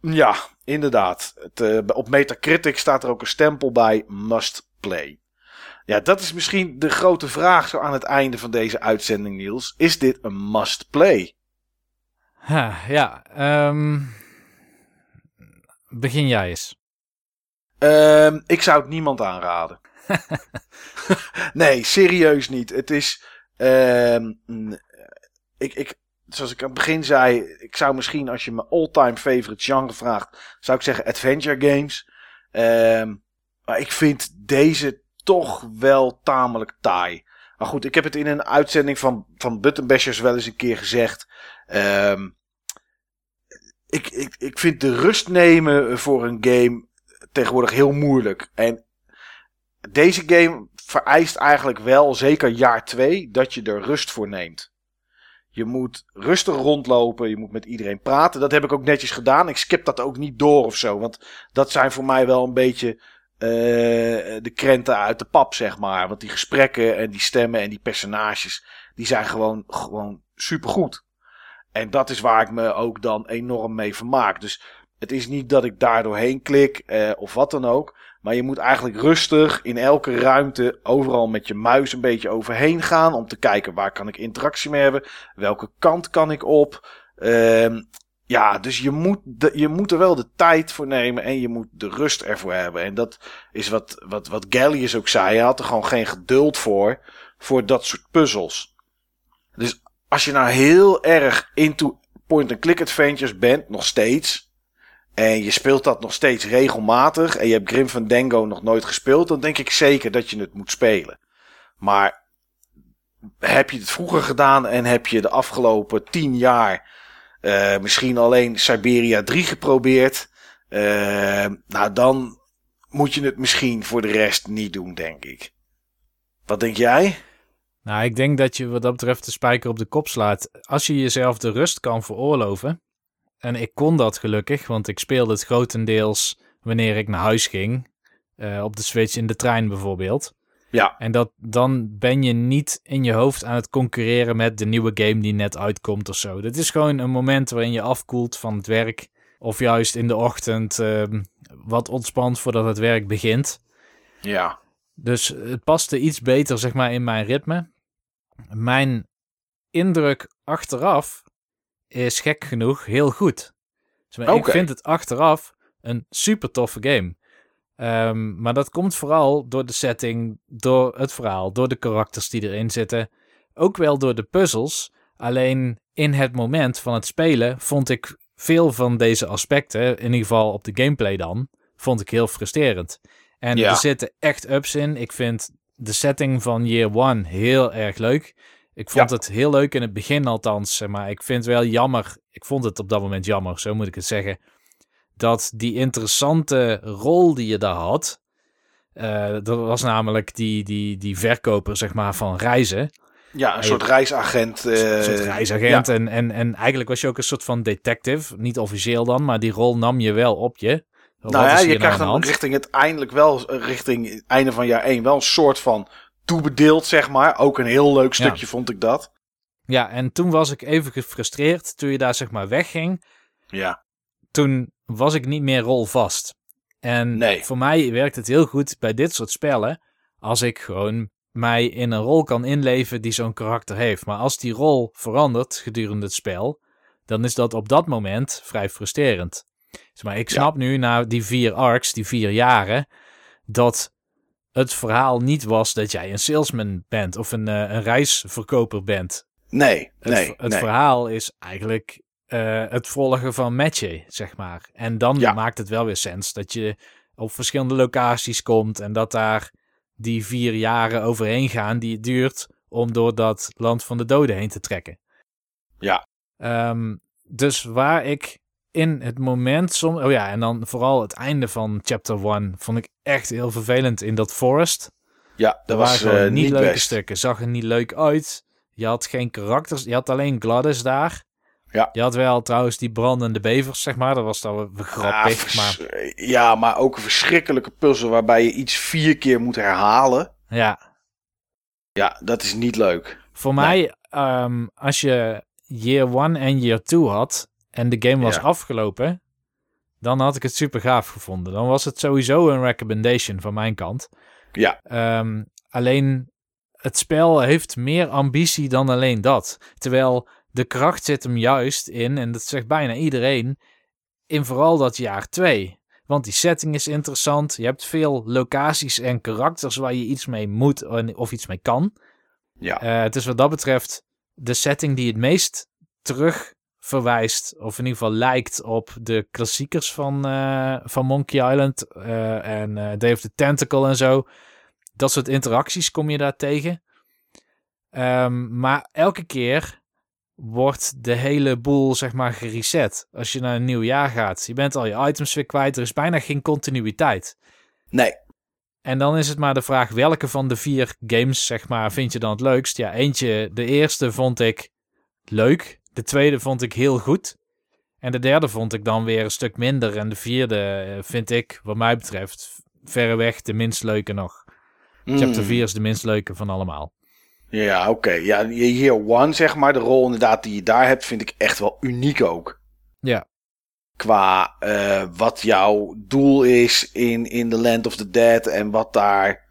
Ja, inderdaad. Het, uh, op Metacritic staat er ook een stempel bij must play. Ja, dat is misschien de grote vraag zo aan het einde van deze uitzending, Niels. Is dit een must play? Ha, ja, um, begin jij eens. Um, ik zou het niemand aanraden. nee, serieus niet. Het is. Um, ik, ik, zoals ik aan het begin zei, ik zou misschien als je mijn all-time favorite genre vraagt, zou ik zeggen adventure games. Um, maar ik vind deze toch wel tamelijk taai. Maar goed, ik heb het in een uitzending van, van Button Bashers wel eens een keer gezegd. Ehm, ik, ik, ik vind de rust nemen voor een game tegenwoordig heel moeilijk. En deze game vereist eigenlijk wel, zeker jaar 2, dat je er rust voor neemt. Je moet rustig rondlopen, je moet met iedereen praten. Dat heb ik ook netjes gedaan. Ik skip dat ook niet door of zo. Want dat zijn voor mij wel een beetje uh, de krenten uit de pap, zeg maar. Want die gesprekken en die stemmen en die personages, die zijn gewoon, gewoon supergoed. En dat is waar ik me ook dan enorm mee vermaak. Dus het is niet dat ik daar doorheen klik uh, of wat dan ook. Maar je moet eigenlijk rustig in elke ruimte overal met je muis een beetje overheen gaan. Om te kijken waar kan ik interactie mee hebben. Welke kant kan ik op. Uh, ja, dus je moet, je moet er wel de tijd voor nemen en je moet de rust ervoor hebben. En dat is wat, wat, wat Gallius ook zei. Hij had er gewoon geen geduld voor, voor dat soort puzzels. Dus als je nou heel erg into point-and-click adventures bent, nog steeds. En je speelt dat nog steeds regelmatig. En je hebt Grim Fandango nog nooit gespeeld. Dan denk ik zeker dat je het moet spelen. Maar heb je het vroeger gedaan en heb je de afgelopen tien jaar uh, misschien alleen Siberia 3 geprobeerd. Uh, nou, dan moet je het misschien voor de rest niet doen, denk ik. Wat denk jij? Nou, ik denk dat je wat dat betreft de spijker op de kop slaat. Als je jezelf de rust kan veroorloven, en ik kon dat gelukkig, want ik speelde het grotendeels wanneer ik naar huis ging. Uh, op de Switch in de trein bijvoorbeeld. Ja. En dat, dan ben je niet in je hoofd aan het concurreren met de nieuwe game die net uitkomt of zo. Dat is gewoon een moment waarin je afkoelt van het werk. Of juist in de ochtend uh, wat ontspant voordat het werk begint. Ja. Dus het paste iets beter, zeg maar, in mijn ritme. Mijn indruk achteraf is gek genoeg heel goed. Dus Ik vind het achteraf een super toffe game. Um, maar dat komt vooral door de setting, door het verhaal, door de karakters die erin zitten. Ook wel door de puzzels. Alleen in het moment van het spelen vond ik veel van deze aspecten, in ieder geval op de gameplay dan, vond ik heel frustrerend. En er zitten echt ups in. Ik vind de setting van Year One heel erg leuk. Ik vond het heel leuk in het begin althans, maar ik vind het wel jammer. Ik vond het op dat moment jammer, zo moet ik het zeggen. Dat die interessante rol die je daar had. Uh, dat was namelijk die, die, die verkoper, zeg maar, van reizen. Ja, een soort reisagent. Uh, een soort reisagent. En, en, en eigenlijk was je ook een soort van detective. Niet officieel dan, maar die rol nam je wel op je. nou ja, je krijgt dan richting het eindelijk wel, richting het einde van jaar 1, wel een soort van toebedeeld, zeg maar. Ook een heel leuk stukje vond ik dat. Ja, en toen was ik even gefrustreerd toen je daar zeg maar wegging. Ja. Toen was ik niet meer rolvast. En nee. voor mij werkt het heel goed bij dit soort spellen als ik gewoon mij in een rol kan inleven die zo'n karakter heeft. Maar als die rol verandert gedurende het spel, dan is dat op dat moment vrij frustrerend. Dus maar ik snap nu na die vier arcs, die vier jaren, dat het verhaal niet was dat jij een salesman bent of een, uh, een reisverkoper bent. Nee, het, nee. Het nee. verhaal is eigenlijk uh, het volgen van matchen, zeg maar. En dan ja. maakt het wel weer sens dat je op verschillende locaties komt en dat daar die vier jaren overheen gaan die het duurt om door dat land van de doden heen te trekken. Ja. Um, dus waar ik in het moment soms. Oh ja, en dan vooral het einde van chapter 1 vond ik echt heel vervelend in dat forest. Ja, dat was waren uh, niet, niet leuke best. stukken. Zag er niet leuk uit. Je had geen karakters. Je had alleen Gladys daar. Ja. Je had wel trouwens die brandende bevers, zeg maar. Dat was dan grappig. Ja, maar... ja, maar ook een verschrikkelijke puzzel waarbij je iets vier keer moet herhalen. Ja. Ja, dat is niet leuk. Voor nee. mij, um, als je Year 1 en Year 2 had, en de game was Ja. afgelopen, dan had ik het super gaaf gevonden. Dan was het sowieso een recommendation van mijn kant. Ja, Ehm, alleen het spel heeft meer ambitie dan alleen dat. Terwijl de kracht zit hem juist in, en dat zegt bijna iedereen, in vooral dat jaar 2. Want die setting is interessant. Je hebt veel locaties en karakters waar je iets mee moet of iets mee kan. ja. Eh, het is wat dat betreft de setting die het meest terug verwijst, of in ieder geval lijkt op de klassiekers van, eh, van Monkey Island eh, en eh Day of the Tentacle en zo. Dat soort interacties kom je daar tegen. Ehm, maar elke keer wordt de hele boel zeg maar gereset. Als je naar een nieuw jaar gaat. Je bent al je items weer kwijt. Er is bijna geen continuïteit. Nee. En dan is het maar de vraag welke van de vier games zeg maar vind je dan het leukst? Ja, eentje, de eerste vond ik leuk. De tweede vond ik heel goed. En de derde vond ik dan weer een stuk minder. En de vierde eh, vind ik, wat mij betreft, verreweg de minst leuke nog. Chapter Mm. 4 is de minst leuke van allemaal. Ja, oké. Ja, je Year One, zeg maar, de rol inderdaad die je daar hebt, vind ik echt wel uniek ook. Ja. Qua eh, wat jouw doel is in, in The Land of the Dead en wat daar...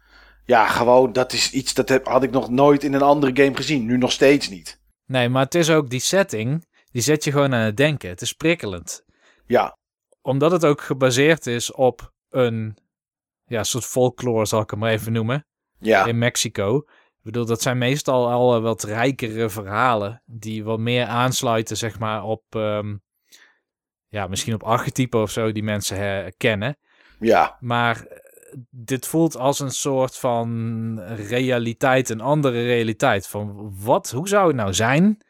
Ja, gewoon, dat is iets dat heb, had ik nog nooit in een andere game gezien. Nu nog steeds niet. Nee, maar het is ook die setting, die zet je gewoon aan het denken. Het is prikkelend. Ja, Omdat het ook gebaseerd is op een ja, soort folklore, zal ik hem maar even noemen. ja, in Mexico. Ik bedoel, dat zijn meestal al eh, wat rijkere verhalen. Die wat meer aansluiten, zeg maar, op. ehm, ja, misschien op archetypen of zo die mensen herkennen. ja, Maar dit voelt als een soort van realiteit, een andere realiteit. Van wat, hoe zou het nou zijn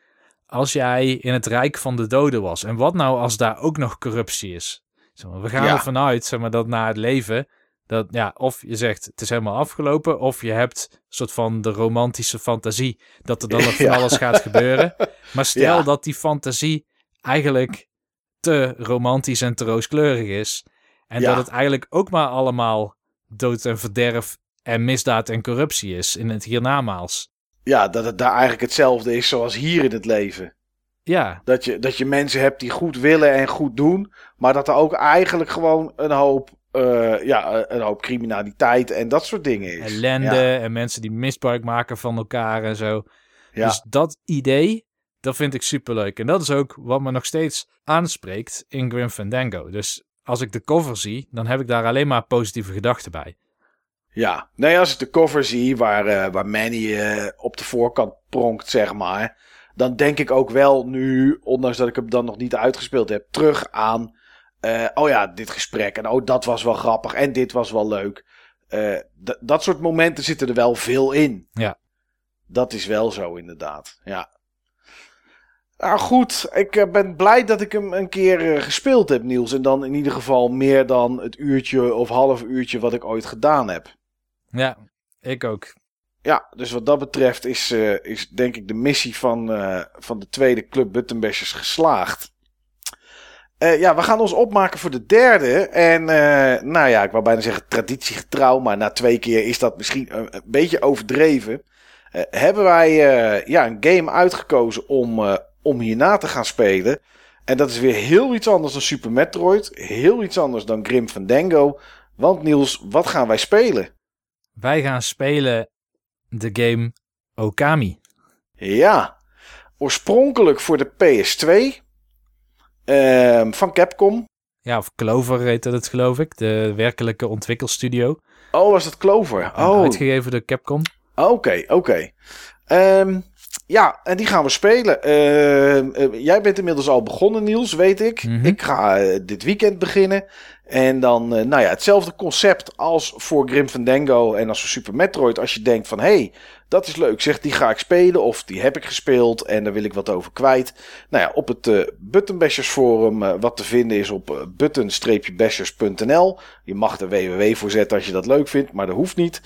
als jij in het rijk van de doden was? En wat nou als daar ook nog corruptie is? Zeg maar, we gaan Ja. ervan uit zeg maar, dat na het leven, dat ja, of je zegt het is helemaal afgelopen, of je hebt een soort van de romantische fantasie dat er dan nog van Ja. alles gaat gebeuren. Maar stel Ja. dat die fantasie eigenlijk te romantisch en te rooskleurig is. En dat het eigenlijk ook maar allemaal dood en verderf en misdaad en corruptie is in het hiernamaals. ja, dat het daar eigenlijk hetzelfde is zoals hier in het leven. Ja, Dat je, dat je mensen hebt die goed willen en goed doen. Maar dat er ook eigenlijk gewoon een hoop, eh, ja, een hoop criminaliteit en dat soort dingen is. ellende Ja, en mensen die misbruik maken van elkaar en zo. ja. Dus dat idee, dat vind ik superleuk. En dat is ook wat me nog steeds aanspreekt in Grim Fandango. Dus als ik de cover zie, dan heb ik daar alleen maar positieve gedachten bij. ja. Nee, als ik de cover zie waar, eh, waar Manny eh, op de voorkant pronkt, zeg maar. Dan denk ik ook wel nu, ondanks dat ik hem dan nog niet uitgespeeld heb, terug aan. eh, oh ja, dit gesprek. En oh, dat was wel grappig. En dit was wel leuk. Dat soort momenten zitten er wel veel in. Ja. Dat is wel zo, inderdaad. Ja. Nou goed, ik eh, ben blij dat ik hem een keer eh, gespeeld heb, Niels. En dan in ieder geval meer dan het uurtje of half uurtje wat ik ooit gedaan heb. Ja, ik ook. Ja, dus wat dat betreft is, eh, is denk ik de missie van, van de tweede Club Buttonbashers geslaagd. Ja, we gaan ons opmaken voor de derde. En nou ja, ik wou bijna zeggen traditiegetrouw, maar na twee keer is dat misschien een, een beetje overdreven. Hebben wij ja, een game uitgekozen om, om hierna te gaan spelen. En dat is weer heel iets anders dan Super Metroid. Heel iets anders dan Grim Fandango. Want Niels, wat gaan wij spelen? Wij gaan spelen de game Okami. Ja, oorspronkelijk voor de PS2 ehm, van Capcom. Ja, of Clover heette het geloof ik. De werkelijke ontwikkelstudio. Oh, was dat Clover? Oh, Uitgegeven door Capcom. oké, oké. Ehm, ja, en die gaan we spelen. Ehm, eh, jij bent inmiddels al begonnen, Niels, weet ik. Mhm. Ik ga eh, dit weekend beginnen. En dan, eh, nou ja, hetzelfde concept als voor Grim Fandango en als voor Super Metroid. Als je denkt van, hé, hey, dat is leuk, zeg, die ga ik spelen. Of die heb ik gespeeld en daar wil ik wat over kwijt. Nou ja, op het eh Buttonbashers forum, eh, wat te vinden is op button-bashers.nl. Je mag er www voor zetten als je dat leuk vindt, maar dat hoeft niet.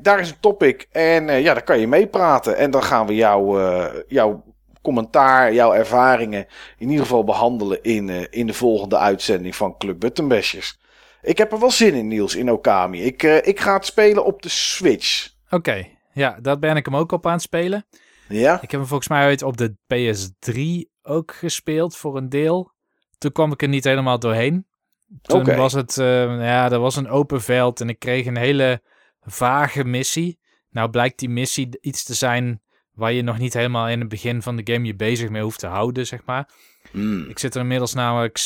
Daar is een topic en ja, daar kan je meepraten. En dan gaan we jou, jouw commentaar, jouw ervaringen in ieder geval behandelen in, eh, in de volgende uitzending van Club Buttonbashers. Ik heb er wel zin in, Niels, in Okami. Ik, eh, ik ga het spelen op de Switch. Oké, ja, daar ben ik hem ook op aan het spelen. Ja? Ik heb hem volgens mij ooit op de PS3 ook gespeeld voor een deel. Toen kwam ik er niet helemaal doorheen. Toen was het, eh, ja, er was een open veld en ik kreeg een hele vage missie. Nou blijkt die missie iets te zijn waar je nog niet helemaal in het begin van de game je bezig mee hoeft te houden, zeg maar. Hmm. Ik zit er inmiddels namelijk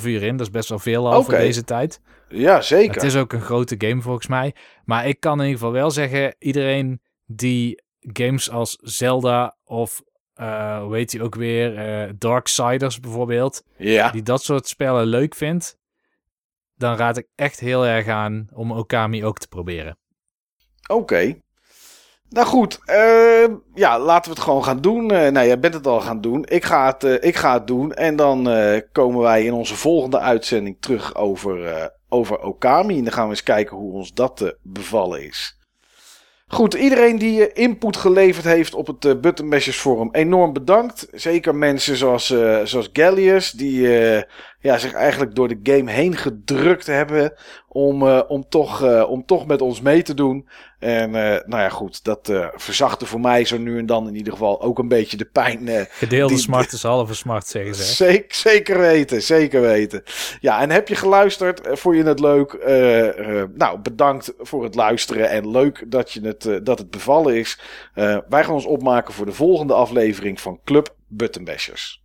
6,5 uur in. Dat is best wel veel al voor deze tijd. Ja, zeker. Het is ook een grote game volgens mij. Maar ik kan in ieder geval wel zeggen, iedereen die games als Zelda of eh hoe heet die ook weer, eh Darksiders bijvoorbeeld, Ja, die dat soort spellen leuk vindt, dan raad ik echt heel erg aan om Okami ook te proberen. oké. Nou goed, uh, ja, laten we het gewoon gaan doen. Uh, nou, jij bent het al gaan doen. Ik ga het, uh, ik ga het doen. En dan komen wij in onze volgende uitzending terug over, over Okami. En dan gaan we eens kijken hoe ons dat bevallen is. Goed, iedereen die input geleverd heeft op het uh, Forum, enorm bedankt. Zeker mensen zoals, zoals Gallius, die ja, zich eigenlijk door de game heen gedrukt hebben om, uh, om, toch, uh, om toch met ons mee te doen. En uh, nou ja, goed, dat verzachtte voor mij zo nu en dan in ieder geval ook een beetje de pijn. Gedeelde die, smart is halve smart, zeggen ze. Zeker, zeker weten, zeker weten. Ja, en heb je geluisterd? Vond je het leuk? nou, bedankt voor het luisteren en leuk dat, je het, dat het bevallen is. wij gaan ons opmaken voor de volgende aflevering van Club Buttonbashers.